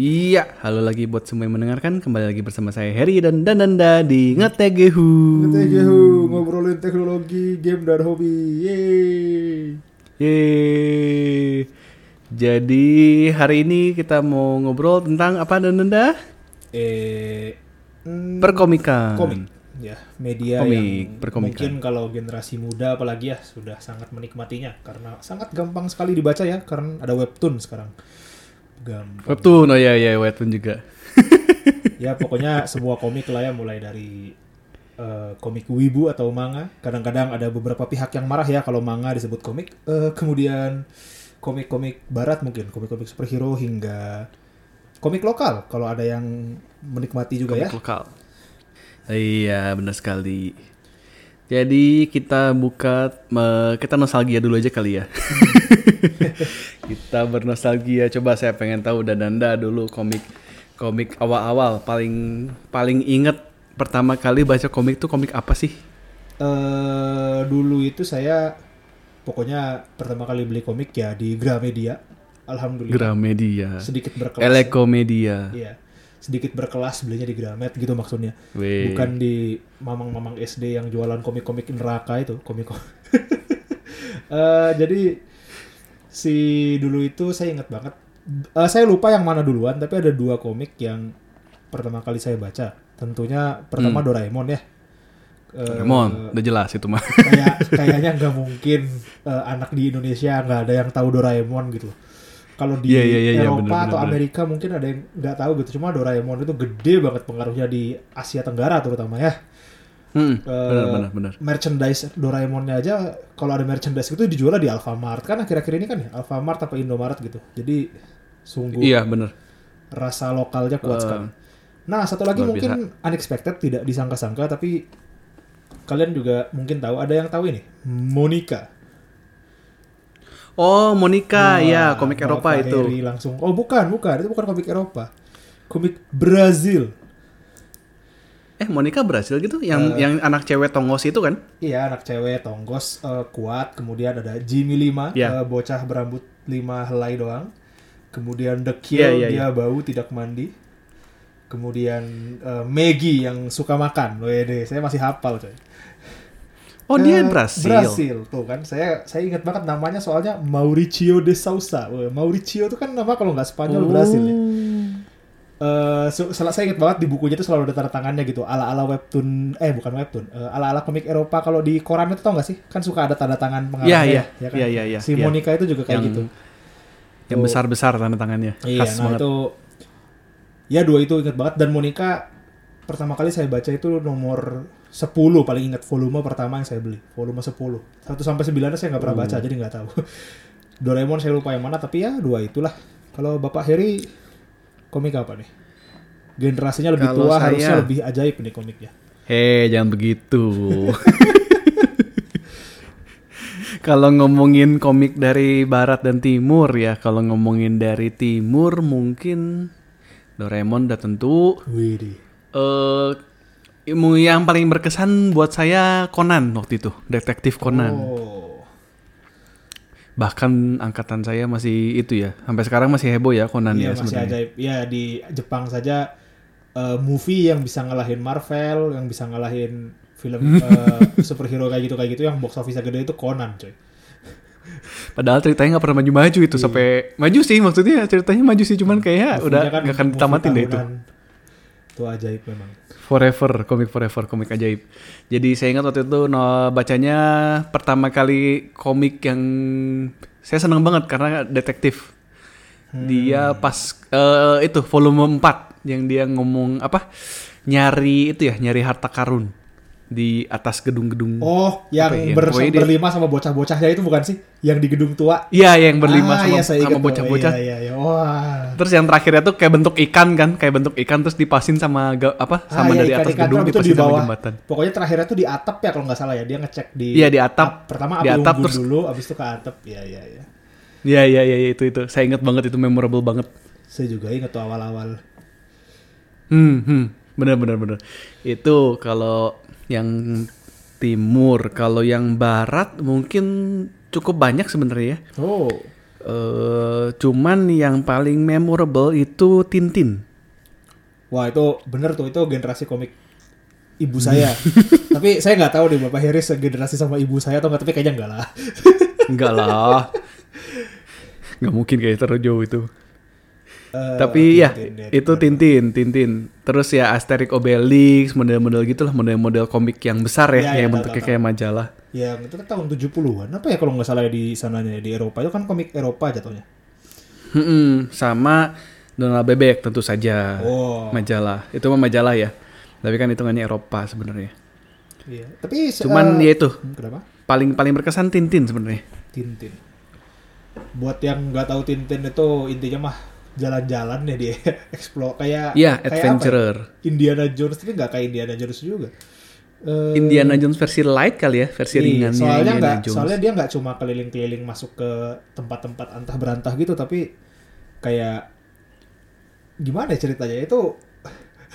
Iya, halo lagi buat semua yang mendengarkan. Kembali lagi bersama saya Heri dan Dananda di Ngetegehu. Ngetegehu, ngobrolin teknologi, game dan hobi. Yeay. Yeay. Jadi hari ini kita mau ngobrol tentang apa Dananda? Eh, mm, Perkomikan. komik. Ya, media Komik, yang perkomikan. mungkin kalau generasi muda apalagi ya sudah sangat menikmatinya karena sangat gampang sekali dibaca ya karena ada webtoon sekarang. Gampang. Webtoon, oh iya iya webtoon juga. ya pokoknya semua komik lah ya mulai dari eh, komik wibu atau manga. Kadang-kadang ada beberapa pihak yang marah ya kalau manga disebut komik. Eh, kemudian komik-komik barat mungkin, komik-komik superhero hingga komik lokal kalau ada yang menikmati juga ya. Komik lokal. Iya, benar sekali. Jadi kita buka kita nostalgia dulu aja kali ya. kita bernostalgia. Coba saya pengen tahu Dananda dulu komik komik awal-awal paling paling inget pertama kali baca komik tuh komik apa sih? eh dulu itu saya pokoknya pertama kali beli komik ya di Gramedia. Alhamdulillah. Gramedia. Sedikit berkelas. Elekomedia. Iya. Sedikit berkelas belinya di Gramet gitu maksudnya. Weh. Bukan di mamang-mamang SD yang jualan komik-komik neraka itu, komik Eh, jadi si dulu itu saya ingat banget. Eh, saya lupa yang mana duluan, tapi ada dua komik yang pertama kali saya baca. Tentunya pertama Doraemon ya. Doraemon, udah jelas itu mah. kayak kayaknya nggak mungkin eh, anak di Indonesia nggak ada yang tahu Doraemon gitu. Kalau di Iya, iya, iya, iya, Eropa bener, atau bener, bener. Amerika mungkin ada yang nggak tahu gitu. Cuma Doraemon itu gede banget pengaruhnya di Asia Tenggara terutama ya. Hmm, Eh, benar benar benar. Merchandise Doraemonnya aja kalau ada merchandise itu dijual di Alfamart kan akhir-akhir ini kan ya Alfamart apa Indomaret gitu. Jadi sungguh Iya, benar. rasa lokalnya kuat sekali. Nah, satu lagi mungkin unexpected, tidak disangka-sangka, tapi kalian juga mungkin tahu, ada yang tahu ini, Monica. Oh, Monica, Wah, ya, komik Eropa Bapak itu. Langsung, oh bukan, bukan, itu bukan komik Eropa. Komik Brazil. Eh, Monica berhasil gitu? Yang Eh. yang anak cewek tongos itu kan? Iya, anak cewek, tonggos, eh, kuat. Kemudian ada Jimmy Lima, Iya. eh, bocah berambut lima helai doang. Kemudian The Kill, Iya, iya, dia bau, tidak mandi. Kemudian eh, Maggie yang suka makan. Wede, saya masih hafal coy. Oh, dia Eh, Brasil. Brasil tuh kan. Saya saya ingat banget namanya soalnya Mauricio de Sousa. Mauricio itu kan nama kalau nggak Spanyol Brasil ya. Eh, so- saya ingat banget di bukunya itu selalu ada tanda tangannya gitu. Ala-ala webtoon eh bukan webtoon. eh, ala-ala komik Eropa kalau di koran itu tau gak sih? Kan suka ada tanda tangan pengarangnya. Iya, iya. ya kan? Iya, iya, iya, Si. Monica itu juga kayak Yang- gitu. Yang Tuh. besar-besar tanda tangannya. Iya, Khas nah banget. itu ya dua itu ingat banget dan Monica pertama kali saya baca itu nomor 10 paling ingat volume pertama yang saya beli. Volume 10 1 sampai 9 saya nggak pernah baca Hmm. jadi nggak tahu. Doraemon saya lupa yang mana tapi ya dua itulah. Kalau Bapak Heri komik apa nih? Generasinya lebih Kalau tua saya- harusnya lebih ajaib nih komiknya. Hei, jangan begitu. kalau ngomongin komik dari barat dan timur ya, kalau ngomongin dari timur mungkin Doraemon udah tentu. Widih. Eh ilmu yang paling berkesan buat saya Conan waktu itu, detektif Conan. oh Bahkan angkatan saya masih itu ya, sampai sekarang masih heboh ya Conan iya ya masih sebenarnya. ajaib ya di Jepang saja eh, movie yang bisa ngalahin Marvel yang bisa ngalahin film eh, superhero kayak gitu kayak gitu yang box office gede itu Conan coy Padahal ceritanya nggak pernah maju-maju itu sampai maju sih maksudnya ceritanya maju sih cuman kayak udah Movie-nya kan nggak akan movie ditamatin deh itu. itu ajaib memang Forever, komik forever, komik ajaib. Jadi saya ingat waktu itu no, bacanya pertama kali komik yang saya seneng banget karena detektif. Dia pas eh, itu volume 4 yang dia ngomong apa? Nyari itu ya, nyari harta karun di atas gedung-gedung. oh yang ya? ber- berlima sama bocah-bocahnya itu bukan sih yang di gedung tua Iya, yang berlima Ah, sama, saya sama bocah-bocah. iya, iya, iya. wah Terus yang terakhirnya tuh kayak bentuk ikan kan, kayak bentuk ikan terus dipasin sama apa? Ah, Sama iya, dari atas ikan-ikan gedung dipasin di sama bawah. jembatan. pokoknya terakhirnya tuh di atap ya kalau nggak salah ya dia ngecek di Iya, di atap. pertama Di atap, terus- dulu abis itu ke atap iya iya iya Iya iya iya itu itu. Saya ingat banget itu memorable banget. saya juga ingat tuh awal-awal Hmm, hmm. Bener bener bener. Itu kalau yang timur, kalau yang barat mungkin cukup banyak sebenarnya ya. oh Eh, cuman yang paling memorable itu Tintin. Wah itu bener tuh itu generasi komik ibu saya. tapi saya nggak tahu deh Bapak Heri segenerasi sama ibu saya atau nggak tapi kayaknya enggak lah. Enggak lah. Nggak mungkin kayak terlalu jauh itu. Eh, Tapi ya Tintin, ya, itu. Tintin, Tintin. Terus ya Asterix Obelix, model-model gitulah, model-model komik yang besar ya, Ya, ya, yang tahu, bentuknya kayak majalah. Yang itu kan tahun 70-an. Apa ya kalau nggak salah ya di sananya di Eropa itu kan komik Eropa jatuhnya. Hmm, sama Donald Bebek tentu saja. Oh. Majalah. Itu mah majalah ya. Tapi kan hitungannya Eropa sebenarnya. Iya. Tapi Cuman eh, ya itu kenapa? paling paling berkesan Tintin sebenarnya. Tintin. Buat yang nggak tahu Tintin itu intinya mah jalan-jalan ya dia explore kayak Iya, kayak apa ya? adventurer. Indiana Jones tapi nggak kayak Indiana Jones juga. Eh, Indiana Jones versi light kali ya, versi iya, ringannya soalnya Indiana nggak Jones. soalnya dia nggak cuma keliling-keliling masuk ke tempat-tempat antah berantah gitu tapi kayak gimana ya ceritanya itu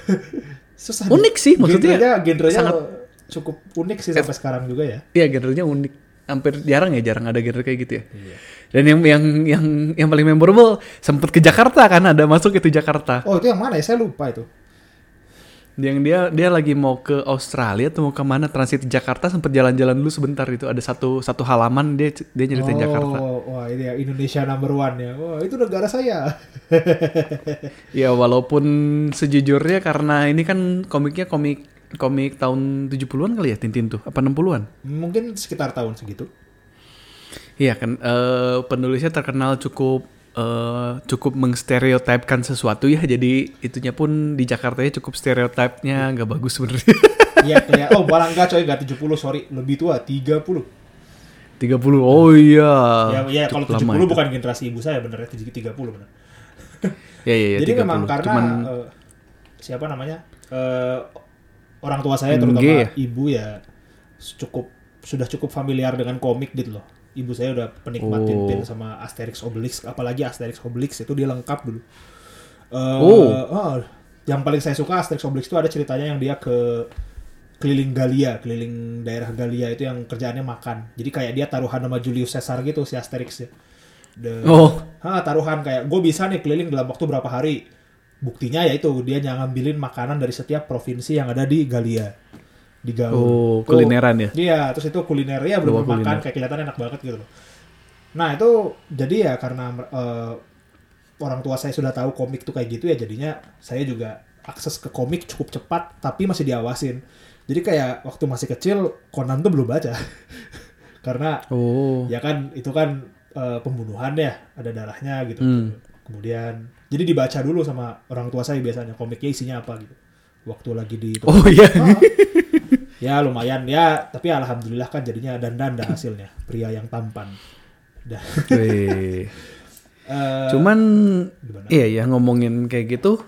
susah Unik sih, maksudnya genrenya, genrenya sangat- cukup unik sih sampai sekarang juga ya Iya, genrenya unik. Hampir jarang ya, jarang ada genre kayak gitu ya. Iya. Dan yang yang yang yang paling memorable sempet ke Jakarta kan ada masuk itu Jakarta. oh itu yang mana ya saya lupa itu Yang dia dia lagi mau ke Australia atau mau ke mana transit Jakarta sempet jalan-jalan dulu sebentar itu ada satu satu halaman dia dia nyeritain Jakarta. Oh, wah ini ya Indonesia number one ya. Wah itu negara saya. Ya walaupun sejujurnya karena ini kan komiknya komik komik tahun 70-an kali ya Tintin tuh apa 60-an? Mungkin sekitar tahun segitu. Iya kan eh, penulisnya terkenal cukup eh, cukup mengstereotipkan sesuatu ya jadi itunya pun di Jakarta ya cukup stereotipnya nggak bagus sebenarnya. Iya kayak oh enggak coy enggak 70 sorry lebih tua 30. 30 oh iya. ya ya kalau cukup 70 lama itu. bukan generasi ibu saya bener ya 30 bener. Ya ya ya. Jadi 30. memang karena Cuman eh, siapa namanya? eh, orang tua saya terutama ya? ibu ya cukup sudah cukup familiar dengan komik gitu loh. Ibu saya udah penikmat Oh. Tintin sama Asterix Obelix, apalagi Asterix Obelix itu dia lengkap dulu. Eh, Oh. oh, yang paling saya suka Asterix Obelix itu ada ceritanya yang dia ke keliling Galia, keliling daerah Galia itu yang kerjaannya makan. Jadi kayak dia taruhan sama Julius Caesar gitu si Asterix ya. The- Oh. Ha, taruhan kayak gue bisa nih keliling dalam waktu berapa hari. Buktinya ya itu dia ngambilin makanan dari setiap provinsi yang ada di Galia. Di Gaul. Oh, kulineran ya? Iya, terus itu kulinernya belum Bawa makan kuliner. kayak kelihatan enak banget gitu loh. Nah, itu jadi ya karena eh, orang tua saya sudah tahu komik tuh kayak gitu ya jadinya saya juga akses ke komik cukup cepat tapi masih diawasin. Jadi kayak waktu masih kecil Conan tuh belum baca. karena Oh. ya kan itu kan eh, pembunuhan ya ada darahnya gitu Hmm. kemudian jadi dibaca dulu sama orang tua saya biasanya komiknya isinya apa gitu waktu lagi di Oh iya. Ah, ya lumayan ya tapi alhamdulillah kan jadinya dandan dah hasilnya pria yang tampan Dah. Eh, Cuman gimana? iya ya ngomongin kayak gitu.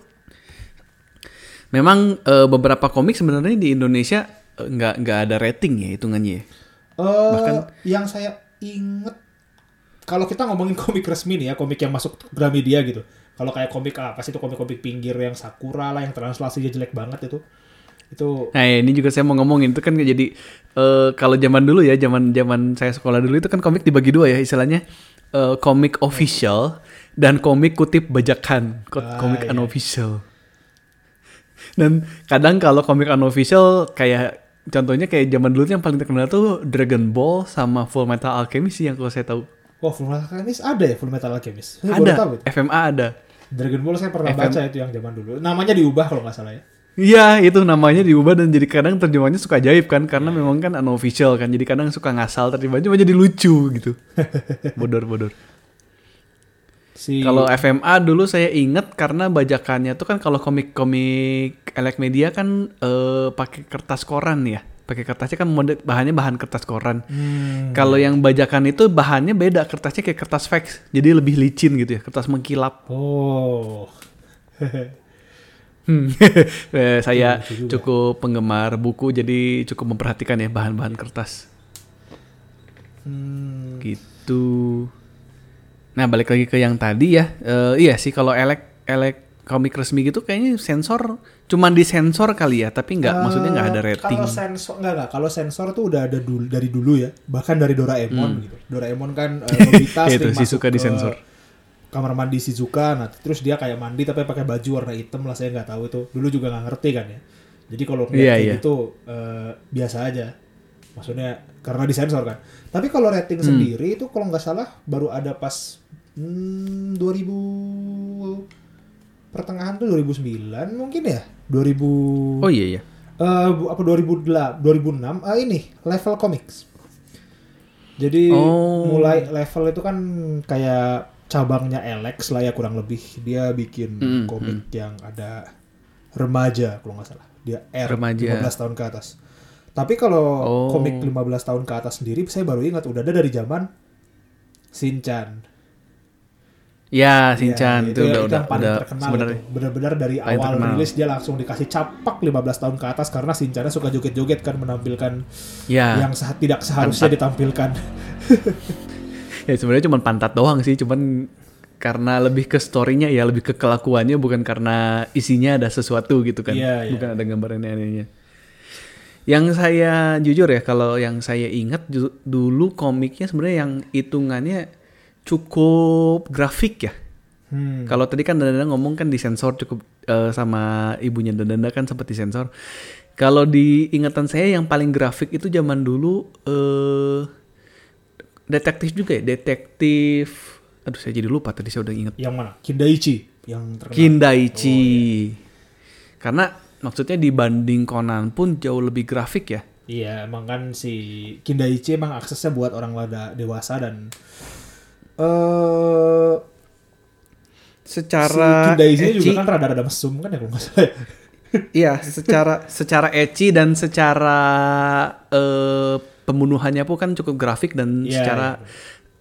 Memang eh, beberapa komik sebenarnya di Indonesia eh, nggak nggak ada rating ya hitungannya. ya. Eh, bahkan- yang saya inget kalau kita ngomongin komik resmi nih ya komik yang masuk Gramedia gitu kalau kayak komik apa sih itu komik-komik pinggir yang Sakura lah yang translasinya jelek banget itu itu Nah ini juga saya mau ngomongin itu kan jadi eh, kalau zaman dulu ya zaman zaman saya sekolah dulu itu kan komik dibagi dua ya istilahnya eh, komik official dan komik kutip bajakan Ah, komik iya. unofficial. Dan kadang kalau komik unofficial kayak contohnya kayak zaman dulu yang paling terkenal tuh Dragon Ball sama Full Metal Alchemist sih yang kalau saya tahu. Oh, Full Metal Alchemist ada ya Full Metal Alchemist? Ada tahu. FMA ada. Dragon Ball saya pernah FM. baca itu yang zaman dulu. Namanya diubah kalau nggak salah ya. Iya itu namanya diubah dan jadi kadang terjemahannya suka ajaib kan karena memang kan unofficial kan jadi kadang suka ngasal terjemahannya cuma jadi lucu gitu. Bodor bodor. Si kalau FMA dulu saya inget karena bajakannya tuh kan kalau komik-komik elek media kan eh, pakai kertas koran ya. Pakai kertasnya kan mode bahannya bahan kertas koran. Hmm, kalau yang bajakan itu bahannya beda kertasnya kayak kertas fax jadi lebih licin gitu ya kertas mengkilap. Oh. Hmm. Eh, saya juga. cukup penggemar buku jadi cukup memperhatikan ya bahan-bahan kertas Hmm, gitu. Nah balik lagi ke yang tadi ya, Eh, iya sih kalau elek elek komik resmi gitu kayaknya sensor cuman disensor kali ya, tapi nggak maksudnya nggak ada rating. Kalau sensor nggak nggak kalau sensor tuh udah ada dulu, dari dulu ya, bahkan dari Doraemon gitu. Doraemon kan eh, Nobita Hmm. Itu, sering Shizuka masuk ke disensor. Kamar mandi Shizuka, nah terus dia kayak mandi tapi pakai baju warna hitam lah saya nggak tahu itu. Dulu juga nggak ngerti kan ya. Jadi kalau ngeliat Iya, kayak iya. gitu eh, biasa aja. Maksudnya karena disensor kan. Tapi kalau rating Hmm. sendiri itu kalau nggak salah baru ada pas hmm, 2000 pertengahan tuh 2009 mungkin ya 2000 Oh iya iya. Eh, bu- apa 2008 2006 ah ini level comics jadi Oh. mulai level itu kan kayak cabangnya Alex lah ya kurang lebih dia bikin Mm, komik yang ada remaja kalau nggak salah dia R Remaja. 15 tahun ke atas tapi kalau Oh. komik 15 tahun ke atas sendiri saya baru ingat udah ada dari zaman Shinchan Ya, Iya, Shinchan itu, udah yang udah paling udah terkenal sebenarnya. benar-benar dari paling awal terkenal. rilis dia langsung dikasih capak 15 tahun ke atas karena Shinchannya suka joget-joget kan menampilkan Ya, yang sah- tidak seharusnya ditampilkan. ya sebenarnya cuma pantat doang sih, cuman karena lebih ke storynya ya lebih ke kelakuannya bukan karena isinya ada sesuatu gitu kan, Iya, iya. bukan ada gambaran anehnya. Yang saya jujur ya kalau yang saya ingat dulu komiknya sebenarnya yang hitungannya cukup grafik ya. Hmm. Kalau tadi kan Danda ngomong kan disensor cukup eh, sama ibunya Danda kan sempat disensor. Kalau di ingatan saya yang paling grafik itu zaman dulu eh detektif juga ya, detektif. Aduh saya jadi lupa tadi saya udah inget. Yang mana? Kindaichi yang terkenal. Kindaichi. Karena maksudnya dibanding Conan pun jauh lebih grafik ya. Iya, emang kan si Kindaichi emang aksesnya buat orang lada dewasa dan eh Secara si Kindaichi ecchi- juga kan rada-rada mesum kan ya kalau nggak salah. ya. Iya, secara secara ecchi dan secara eh, pembunuhannya pun kan cukup grafik dan Iya, secara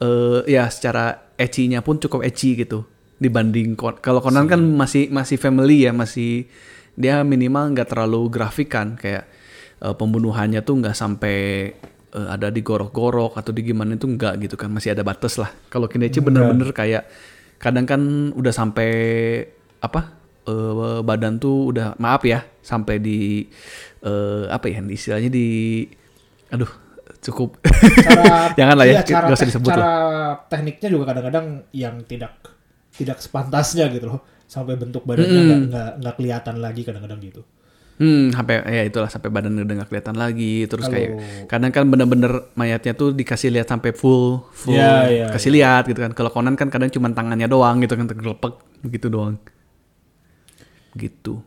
eh, ya secara ecchi-nya pun cukup ecchi gitu. Dibanding kalau Conan kan masih masih family ya, masih dia minimal nggak terlalu grafik kan kayak eh, pembunuhannya tuh nggak sampai eh, ada digorok-gorok atau di gimana itu nggak gitu kan, masih ada batas lah. Kalau Kindaichi bener-bener kayak kadang kan udah sampai apa eh, badan tuh udah maaf ya sampai di eh, apa ya istilahnya di aduh cukup. Cara Jangan lah ya, iya, cara, usah disebut cara tekniknya juga kadang-kadang yang tidak tidak sepantasnya gitu loh. Sampai bentuk badannya nggak nggak nggak kelihatan lagi kadang-kadang gitu. Hmm sampai ya itulah sampai badan udah nggak kelihatan lagi. Terus Kalau- kayak kadang kan bener-bener mayatnya tuh dikasih lihat sampai full full Iya, iya, kasih lihat gitu kan. Kalau Conan kan kadang cuma tangannya doang gitu kan tergelepek begitu doang. Gitu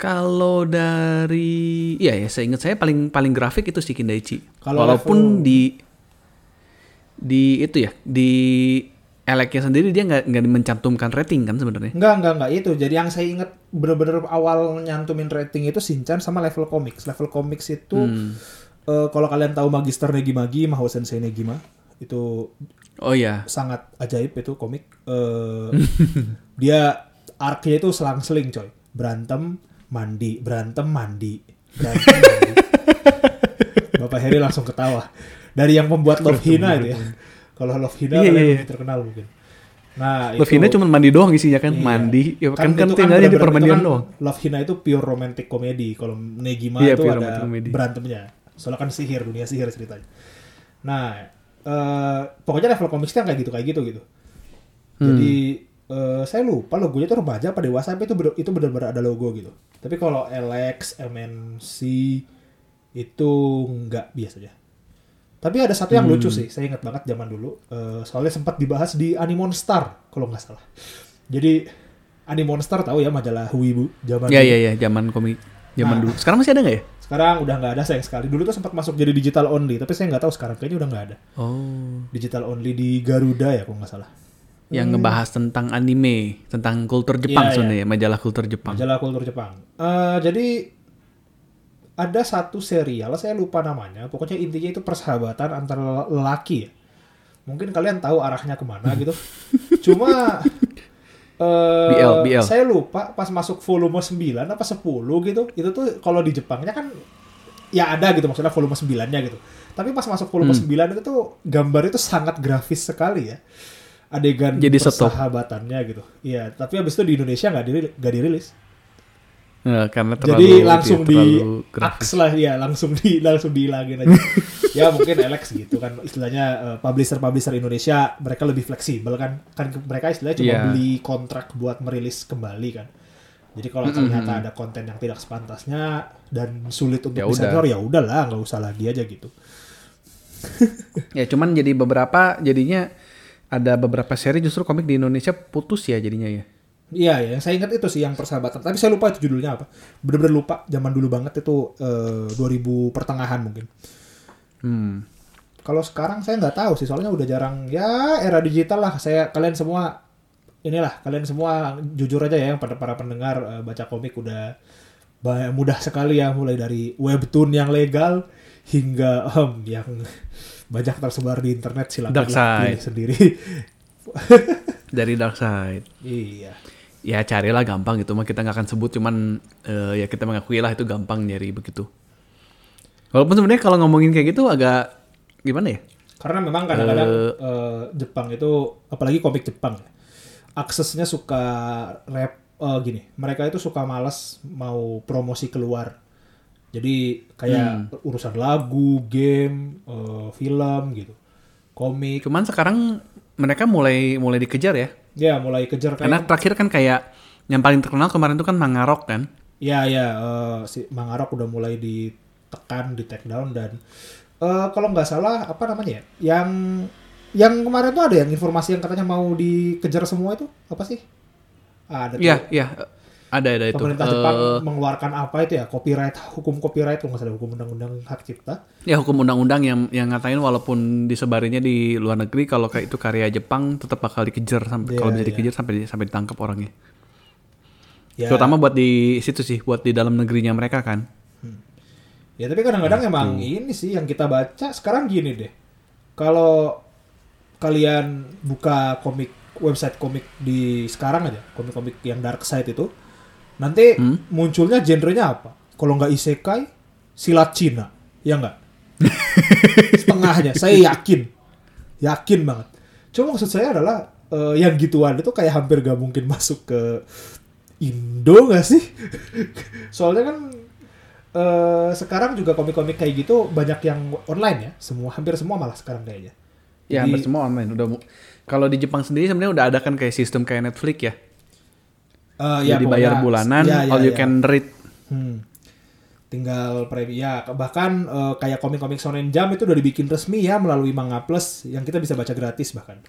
kalau dari iya ya saya ingat saya paling paling grafik itu si Kindaichi Kalau walaupun level- di di itu ya di eleknya sendiri dia nggak nggak mencantumkan rating kan sebenarnya Enggak, enggak, enggak itu. Jadi yang saya ingat bener-bener awal nyantumin rating itu Shinchan sama level comics. Level comics itu Hmm. eh, kalau kalian tahu Magister Negimagi, Mahou Sensei Negima, itu oh ya sangat ajaib itu komik. Eh, dia arc-nya itu selang-seling coy. Berantem, mandi, berantem, mandi. Berantem, mandi. Bapak Heri langsung ketawa. Dari yang membuat Love Hina itu ya. Kalau Love Hina Iya, iya, iya. lebih terkenal mungkin. Nah, Love Hina cuma mandi doang isinya kan Iya. mandi ya kan kan, itu tinggalnya di permandian itu kan doang Love Hina itu pure romantic comedy. Kalau Negima Iya, itu ada comedy. berantemnya. Soalnya kan sihir, dunia sihir ceritanya. Nah, eh, pokoknya level komiknya kayak gitu kayak gitu gitu. Hmm. Eh, saya lupa logonya itu remaja apa dewasa tapi itu bener, itu benar-benar ada logo gitu. Tapi kalau LX, MNC itu nggak biasa aja. Tapi ada satu yang lucu Hmm. sih, saya ingat banget zaman dulu. eh, soalnya sempat dibahas di Animonstar kalau nggak salah. Jadi Animonstar tahu ya majalah Wibu zaman ya dulu. ya ya zaman komik zaman Nah. dulu sekarang masih ada nggak ya Sekarang udah nggak ada sayang sekali. Dulu tuh sempat masuk jadi digital only, tapi saya nggak tahu sekarang kayaknya udah nggak ada. oh Digital only di Garuda ya kalau nggak salah. Yang ngebahas tentang anime tentang kultur Jepang Iya, sebenarnya majalah kultur Jepang Majalah kultur Jepang. Eh, jadi ada satu serial, saya lupa namanya. Pokoknya intinya itu persahabatan antara lelaki ya. Mungkin kalian tahu arahnya ke mana gitu. Cuma eh, BL, BL. saya lupa pas masuk volume 9 apa 10 gitu. Itu tuh kalau di Jepangnya kan ya ada gitu maksudnya volume 9-nya gitu. Tapi pas masuk volume Hmm. 9 itu tuh gambar itu sangat grafis sekali ya. Adegan Jadi stop. persahabatannya gitu. Iya, tapi habis itu di Indonesia nggak dirilis, nggak dirilis. Nah, karena terlalu Jadi langsung di aks lah ya, langsung di langsung dihilangin aja. ya mungkin Alex gitu kan istilahnya eh, publisher-publisher Indonesia mereka lebih fleksibel kan. Kan mereka istilahnya cuma Iya. beli kontrak buat merilis kembali kan. Jadi kalau ternyata ada konten yang tidak sepantasnya dan sulit untuk Ya disensor ya udahlah nggak usah lagi aja gitu. Ya cuman jadi beberapa jadinya ada beberapa seri justru komik di Indonesia putus ya jadinya ya. Iya ya, yang saya ingat itu sih yang persahabatan. Tapi saya lupa itu judulnya apa. Bener-bener lupa. Zaman dulu banget itu eh, 2000 pertengahan mungkin. Hmm. Kalau sekarang saya nggak tahu sih, soalnya udah jarang. Ya era digital lah. Saya kalian semua inilah kalian semua jujur aja ya, pada para pendengar eh, baca komik udah mudah sekali ya, mulai dari webtoon yang legal hingga em, yang banyak tersebar di internet silakan Dark side. pilih sendiri. Dari Dark Side. iya. Ya carilah gampang gitu mah kita nggak akan sebut cuman eh, ya kita mengakui lah itu gampang nyari begitu. Walaupun sebenarnya kalau ngomongin kayak gitu agak gimana ya? Karena memang kadang-kadang eh, Jepang itu apalagi komik Jepang ya, aksesnya suka rap eh, gini. Mereka itu suka malas mau promosi keluar. Jadi kayak urusan lagu, game, eh, film gitu, komik. Cuman sekarang mereka mulai mulai dikejar ya. Ya mulai kejar Karena kayak. terakhir kan kayak yang paling terkenal kemarin itu kan Mangarok kan. Ya ya eh, si Mangarok udah mulai ditekan, di take down dan eh, kalau nggak salah apa namanya ya? Yang yang kemarin tuh ada yang informasi yang katanya mau dikejar semua itu apa sih? Ada tuh. Iya, iya. Ada ada itu. pemerintah Jepang mengeluarkan apa itu ya copyright hukum copyright kalau nggak salah hukum undang-undang hak cipta Ya hukum undang-undang yang yang ngatain walaupun disebarinya di luar negeri kalau kayak itu karya Jepang tetap bakal dikejar sampai Iya, kalau bisa iya. dikejar sampai sampai ditangkap orangnya. ya Terutama buat di situ sih, buat di dalam negerinya mereka kan. ya tapi kadang-kadang emang ini sih yang kita baca sekarang gini deh kalau kalian buka komik website komik di sekarang aja komik-komik yang dark side itu nanti munculnya genrenya apa? Kalau nggak isekai silat Cina. Ya nggak? Setengahnya. Saya yakin. Yakin banget. Cuma maksud saya adalah eh, yang gituan itu kayak hampir gak mungkin masuk ke Indo gak sih? Soalnya kan eh, sekarang juga komik-komik kayak gitu banyak yang online ya. Semua hampir semua malah sekarang kayaknya. Ya, Jadi- hampir semua online. Udah kalau di Jepang sendiri sebenarnya udah ada kan kayak sistem kayak Netflix ya. Eh, Jadi bayar pokoknya- bulanan, ya, ya, all you ya. can read. Hmm. Tinggal premi ya bahkan eh, kayak komik-komik Shonen Jump itu udah dibikin resmi ya melalui Manga Plus yang kita bisa baca gratis bahkan.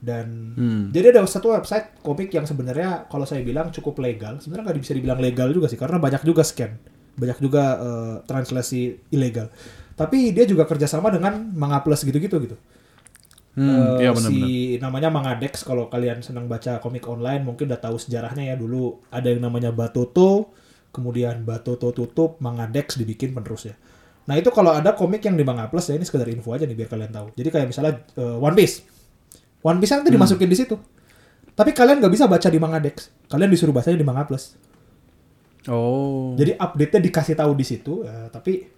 Dan Hmm. jadi ada satu website komik yang sebenarnya kalau saya bilang cukup legal, sebenarnya nggak bisa dibilang legal juga sih karena banyak juga scam, banyak juga eh, translasi ilegal. Tapi dia juga kerjasama dengan Manga Plus gitu-gitu gitu. Hmm, Eh, iya benar-benar. si namanya Mangadex kalau kalian senang baca komik online mungkin udah tahu sejarahnya ya dulu. Ada yang namanya Batoto kemudian Batoto tutup Mangadex dibikin penerusnya nah itu kalau ada komik yang di Manga Plus ya ini sekedar info aja nih biar kalian tahu. Jadi kayak misalnya eh, One Piece. One Piece nanti dimasukin di situ. Tapi kalian nggak bisa baca di Mangadex kalian disuruh bacanya di Manga Plus. Oh. jadi update-nya dikasih tahu di situ ya, tapi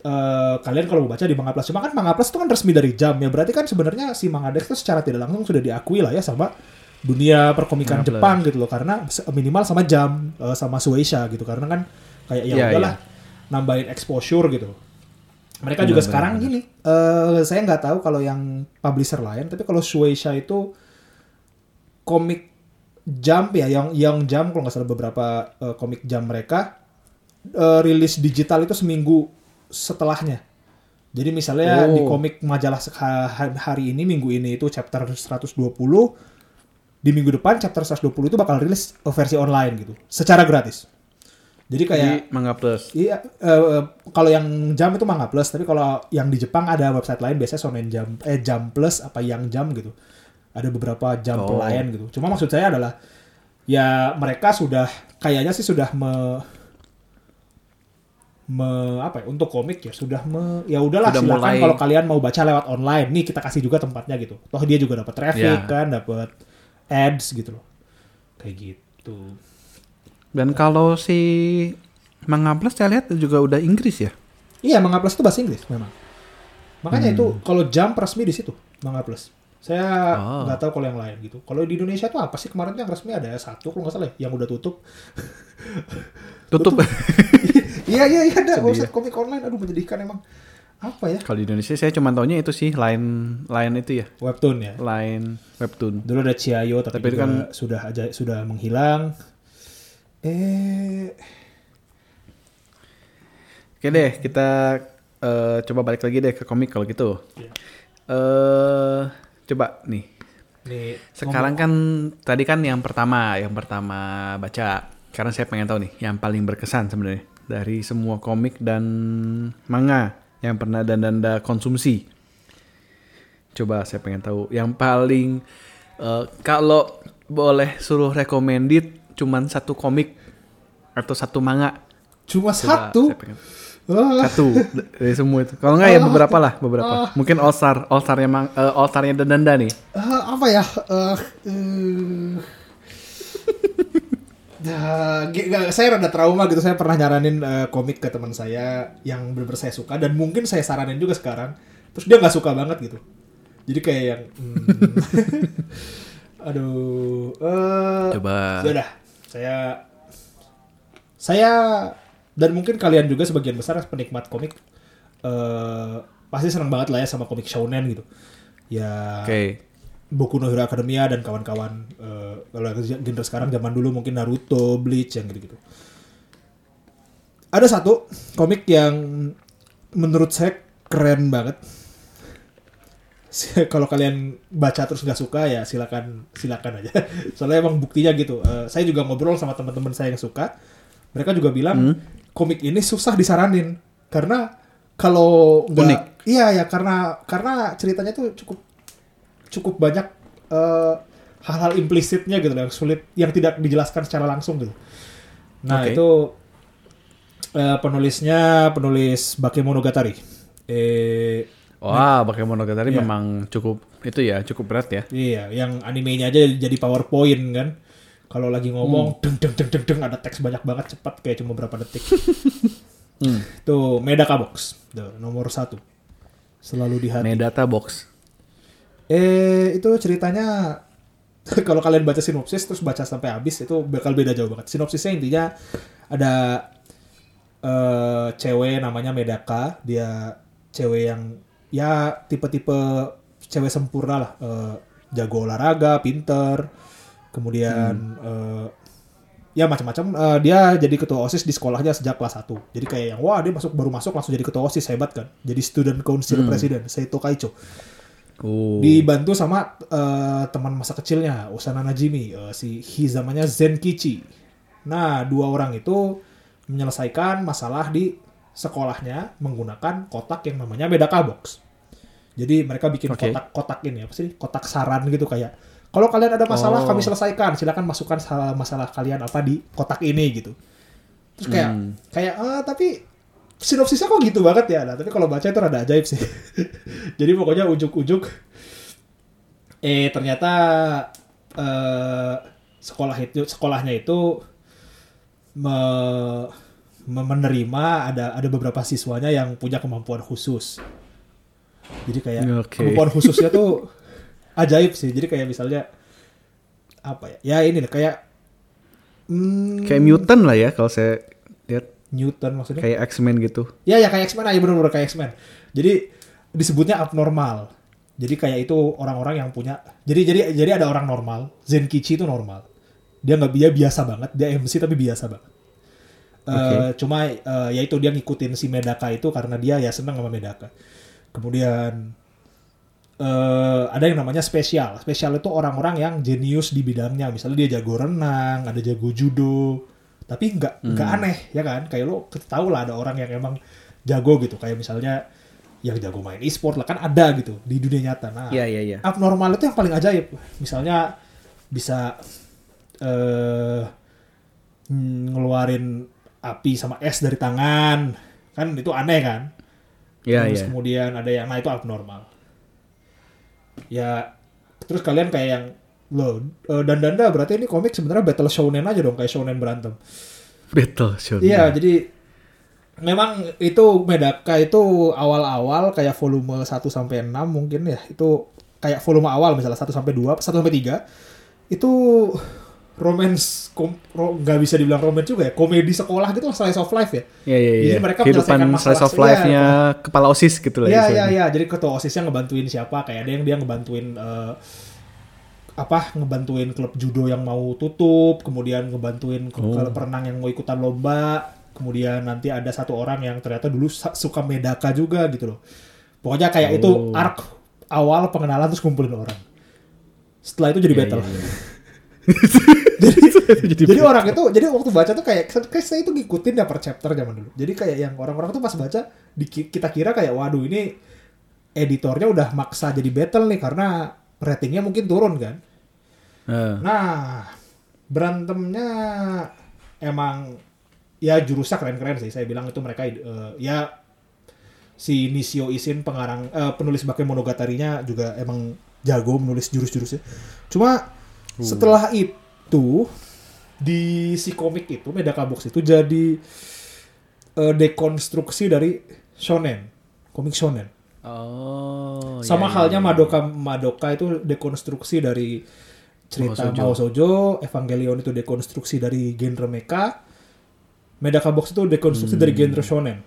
eh, kalian kalau mau baca di Manga Plus. Cuma kan Manga Plus itu kan resmi dari jam ya. Berarti kan sebenarnya si Mangadex itu secara tidak langsung sudah diakui lah ya sama dunia perkomikan Manga Plus. Jepang gitu loh. Karena minimal sama jam eh, sama Shueisha gitu. Karena kan kayak ya Iya, udahlah nambahin exposure gitu. Mereka juga Benar, sekarang benar, gini eh, saya nggak tahu kalau yang publisher lain tapi kalau Shueisha itu komik Jump ya yang yang Jump kalau nggak salah beberapa eh, komik Jump mereka eh, rilis digital itu seminggu setelahnya. Jadi misalnya Oh. di komik majalah hari ini minggu ini itu chapter 120 di minggu depan chapter 120 itu bakal rilis eh, versi online gitu secara gratis. Jadi kayak Di Manga Plus. Iya, eh, kalau yang Jam itu Manga Plus, tapi kalau yang di Jepang ada website lain biasanya Shonen Jam, eh Jam Plus apa yang Jam gitu. Ada beberapa Jam Oh. lain gitu. Cuma maksud saya adalah ya mereka sudah kayaknya sih sudah me me apa ya untuk komik ya sudah me ya udahlah Sudah silakan mulai- kalau kalian mau baca lewat online nih kita kasih juga tempatnya gitu toh dia juga dapat traffic kan dapat ads gitu loh kayak gitu Dan kalau si Manga Plus saya lihat juga udah Inggris ya. Iya, Manga Plus itu bahasa Inggris memang. Makanya Hmm. itu kalau Jump resmi di situ, Manga Plus. Saya Oh. nggak tahu kalau yang lain gitu. Kalau di Indonesia tuh apa sih kemarin tuh yang resmi ada satu kalau nggak salah ya, yang udah tutup. Tutup. Iya iya iya ada Sedih website komik online. Aduh menyedihkan emang. Apa ya? Kalau di Indonesia saya cuma taunya itu sih line line itu ya, Webtoon ya. line webtoon. Dulu ada Ciayo tapi, Tapi itu kan- sudah aja sudah menghilang. Eh Oke deh, kita eh, coba balik lagi deh ke komik kalau gitu. Iya. Eh coba nih. nih Sekarang kan tadi kan yang pertama, yang pertama baca. Karena saya pengen tahu nih yang paling berkesan sebenarnya dari semua komik dan manga yang pernah dan Anda konsumsi. Coba saya pengen tahu yang paling eh, kalau boleh suruh recommended cuman satu komik atau satu manga. cuma Coba satu. Ah, satu dari semua itu. Kalau nggak ya beberapa lah, beberapa. Mungkin All Star, All Star-nya mang, eh, All Star-nya Danda nih. eh, apa ya? Eh, eh, Ya, nggak, saya rada trauma gitu. Saya pernah nyaranin eh, komik ke teman saya yang benar saya suka dan mungkin saya saranin juga sekarang. Terus dia nggak suka banget gitu. Jadi kayak yang, hmm, aduh, eh, Coba. Sudah, saya saya dan mungkin kalian juga sebagian besar penikmat komik eh pasti senang banget lah ya sama komik shonen gitu. Ya Oke. Boku no Hero Academia dan kawan-kawan eh, kalau genre sekarang zaman dulu mungkin Naruto, Bleach yang gitu-gitu. Ada satu komik yang menurut saya keren banget. kalau kalian baca terus nggak suka ya silakan silakan aja. Soalnya emang buktinya gitu. Eh, saya juga ngobrol sama teman-teman saya yang suka. Mereka juga bilang komik ini susah disaranin karena kalau nggak Unik. iya ya karena karena ceritanya tuh cukup cukup banyak eh, hal-hal implisitnya gitu loh, yang sulit yang tidak dijelaskan secara langsung gitu. Nah Oke. itu eh, penulisnya penulis Bakemonogatari. Eh Wah, Bakemonogatari Iya. memang cukup itu ya, cukup berat ya. Iya, yang animenya aja jadi PowerPoint kan. Kalau lagi ngomong, Hmm. deng deng deng deng deng ada teks banyak banget cepat kayak cuma berapa detik. Hmm. Tuh Medaka Box, Tuh, nomor satu. Selalu di hati. Medata Box. Eh itu ceritanya kalau kalian baca sinopsis terus baca sampai habis itu bakal beda jauh banget. Sinopsisnya intinya ada eh cewek namanya Medaka, dia cewek yang ya tipe-tipe cewek sempurna lah, Eh, jago olahraga, pinter, kemudian eh, ya macam-macam. Eh, dia jadi ketua osis di sekolahnya sejak kelas 1 Jadi kayak yang wah dia masuk baru masuk langsung jadi ketua osis hebat kan. Jadi student council president Seito Kaicho Oh. dibantu sama eh, teman masa kecilnya Usana Najimi eh, si Hizamanya Zenkichi. Nah dua orang itu menyelesaikan masalah di sekolahnya menggunakan kotak yang namanya Medaka Box. Jadi mereka bikin kotak-kotak ini apa sih kotak saran gitu kayak kalau kalian ada masalah Oh. kami selesaikan silakan masukkan sa- masalah kalian apa di kotak ini gitu. Terus kayak Hmm. kayak ah tapi sinopsisnya kok gitu banget ya. Nah, tapi kalau baca itu rada ajaib sih. Jadi pokoknya ujuk-ujuk eh ternyata eh sekolah itu sekolahnya itu me- me- menerima ada ada beberapa siswanya yang punya kemampuan khusus. Jadi kayak Oke. kemampuan khususnya tuh ajaib sih. Jadi kayak misalnya apa ya? Ya ini kayak hmm, Kayak mutant lah ya kalau saya Newton maksudnya. kayak X-Men gitu. Ya ya kayak X-Men aja bener-bener kayak X-Men. Jadi disebutnya abnormal. Jadi kayak itu orang-orang yang punya. Jadi jadi jadi ada orang normal. Zenkichi itu normal. Dia nggak dia biasa banget. Dia MC tapi biasa banget. Eh, Oke. cuma eh, ya itu dia ngikutin si Medaka itu karena dia ya seneng sama Medaka. Kemudian eh ada yang namanya spesial. Spesial itu orang-orang yang jenius di bidangnya. Misalnya dia jago renang, ada jago judo. Tapi nggak nggak aneh ya kan? Kayak lo tahu lah ada orang yang emang jago gitu. Kayak misalnya yang jago main e-sport lah kan ada gitu di dunia nyata. Nah, Iya, iya, iya. abnormal itu yang paling ajaib. Misalnya bisa mm, ngeluarin api sama es dari tangan. Kan itu aneh kan? Iya, terus iya. kemudian ada yang nah itu abnormal ya terus kalian kayak yang lo eh, dan danda berarti ini komik sebenarnya battle shonen aja dong kayak shonen berantem Battle Shonen. iya jadi memang itu Medaka itu awal-awal kayak volume 1 sampai 6 mungkin ya itu kayak volume awal misalnya 1 sampai 2, 1 sampai 3 itu romance kom, ro- nggak bisa dibilang romance juga ya komedi sekolah gitu lah slice of life ya Iya iya Jadi iya. mereka Kehidupan menyelesaikan masalah- slice of iya, life-nya kepala OSIS gitu lah. Iya iya istilahnya. iya. Jadi ketua osisnya ngebantuin siapa? Kayak ada yang dia ngebantuin eh, apa? Ngebantuin klub judo yang mau tutup, kemudian ngebantuin klub Oh. klub renang yang mau ikutan lomba, kemudian nanti ada satu orang yang ternyata dulu suka medaka juga gitu loh. Pokoknya kayak itu Oh. arc awal pengenalan terus kumpulin orang. Setelah itu jadi Iya, battle. iya, iya. jadi, jadi orang itu jadi waktu baca tuh kayak kayak saya itu ngikutin ya per chapter zaman dulu jadi kayak yang orang-orang tuh pas baca di- kita kira kayak waduh ini editornya udah maksa jadi battle nih karena ratingnya mungkin turun kan Eh, nah berantemnya emang ya jurusnya keren-keren sih. Saya bilang itu mereka eh, ya si Nishio Isin pengarang eh, penulis Bakemonogatari-nya juga emang jago menulis jurus-jurusnya. Cuma setelah itu di si komik itu Medaka Box itu jadi eh, dekonstruksi dari shonen komik shonen. Oh. sama iya, halnya iya, Madoka Madoka itu dekonstruksi dari cerita. Mao Sojo, Evangelion itu dekonstruksi dari genre mecha, Medaka Box itu dekonstruksi Hmm. dari genre shonen.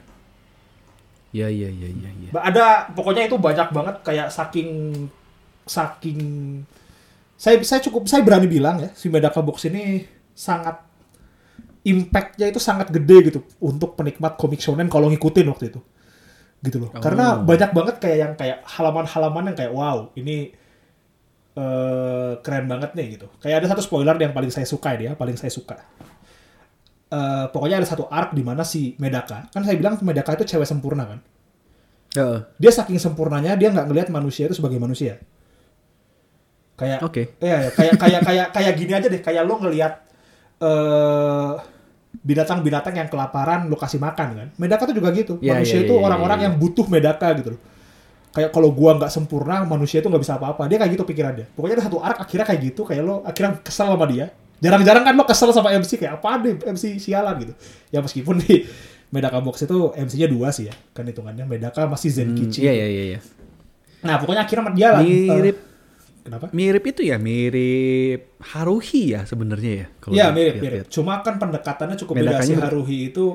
Iya iya iya iya. iya. Ba- Ada pokoknya itu banyak banget kayak saking saking saya saya cukup saya berani bilang ya si Medaka Box ini sangat impactnya itu sangat gede gitu untuk penikmat komik shonen kalau ngikutin waktu itu gitu loh Oh. karena banyak banget kayak yang kayak halaman-halaman yang kayak wow ini eh, keren banget nih gitu kayak ada satu spoiler yang paling saya suka dia paling saya suka Eh, pokoknya ada satu arc di mana si Medaka kan saya bilang Medaka itu cewek sempurna kan Heeh. dia saking sempurnanya dia nggak ngelihat manusia itu sebagai manusia kayak Oke. Iya, ya, kayak kayak kayak kayak gini aja deh, kayak lo ngelihat eh binatang-binatang yang kelaparan lo kasih makan kan. Medaka tuh juga gitu. Iya, manusia iya, itu iya, orang-orang iya. yang butuh medaka gitu loh. Kayak kalau gua nggak sempurna, manusia itu nggak bisa apa-apa. Dia kayak gitu pikirannya. Pokoknya ada satu arc akhirnya kayak gitu, kayak lo akhirnya kesel sama dia. Jarang-jarang kan lo kesel sama MC kayak apa deh MC sialan gitu. Ya meskipun di Medaka Box itu MC-nya dua sih ya, kan hitungannya Medaka masih Hmm, Zenkichi. Iya iya iya iya. Nah pokoknya akhirnya dia lah. Mirip kenapa? mirip itu ya, mirip Haruhi ya sebenarnya ya. kalau Iya mirip mirip. Cuma kan pendekatannya cukup beda Medakanya si mirip. Haruhi itu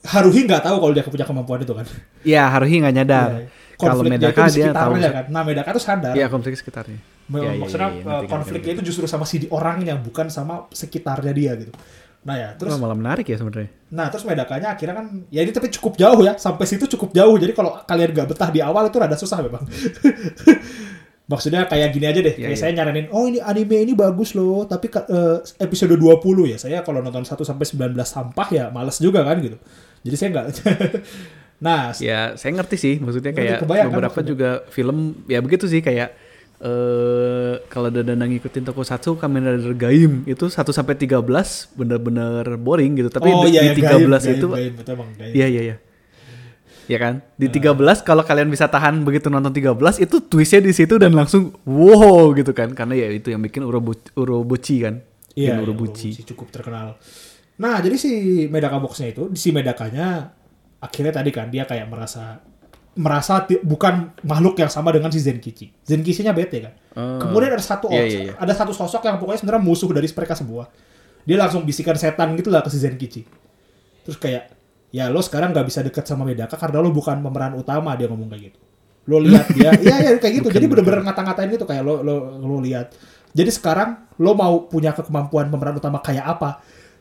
Haruhi nggak tahu kalau dia punya kemampuan itu kan. Iya, Haruhi nggak nyadar. Iya. Kalau Konfliknya Medaka itu di dia tahu. kan. Nah Medaka tuh sadar. Iya, konflik sekitarnya. Iya, Maksudnya eh, ngerti, ngerti, konfliknya itu justru sama si orangnya bukan sama sekitarnya dia gitu. Nah ya terus Wah, malah menarik ya sebenarnya. Nah, terus medakanya akhirnya kan ya ini tapi cukup jauh ya. Sampai situ cukup jauh. Jadi kalau kalian gak betah di awal itu rada susah memang. Maksudnya kayak gini aja deh. Iya, kayak iya. saya nyaranin, "Oh, ini anime ini bagus loh, tapi eh, episode 20 ya. Saya kalau nonton 1 sampai 19 sampah ya males juga kan gitu." Jadi saya nggak Nah, Ya, saya ngerti sih. Maksudnya kayak kebayang kan beberapa maksudnya? juga film ya begitu sih kayak eh kalau Dadana ngikutin tokusatsu Kamen Rider Gaim itu 1 sampai 13 bener-bener boring gitu. Tapi oh di, iya, di ya, 13 gaib, itu gaib, gaib, itu emang gaib. Iya iya iya. Ya kan? Di Nah. 13 kalau kalian bisa tahan begitu nonton 13 itu twistnya di situ dan langsung wow gitu kan. Karena ya itu yang bikin Urobu Urobuchi kan. Iya, iya, Urobuchi. Urobuchi cukup terkenal. Nah, jadi si Medaka Box-nya itu, si Medakanya akhirnya tadi kan dia kayak merasa merasa bukan makhluk yang sama dengan si Zenkichi. Zenkichi-nya bete kan. Oh. Kemudian ada satu Iya, os- iya, ada satu sosok yang pokoknya sebenarnya musuh dari mereka semua. Dia langsung bisikan setan gitu lah ke si Zenkichi. Terus kayak ya lo sekarang nggak bisa deket sama Medaka karena lo bukan pemeran utama dia ngomong kayak gitu. Lo lihat dia, iya iya kayak gitu. Jadi bener-bener ngata-ngatain gitu kayak lo lo lo lihat. Jadi sekarang lo mau punya kemampuan pemeran utama kayak apa?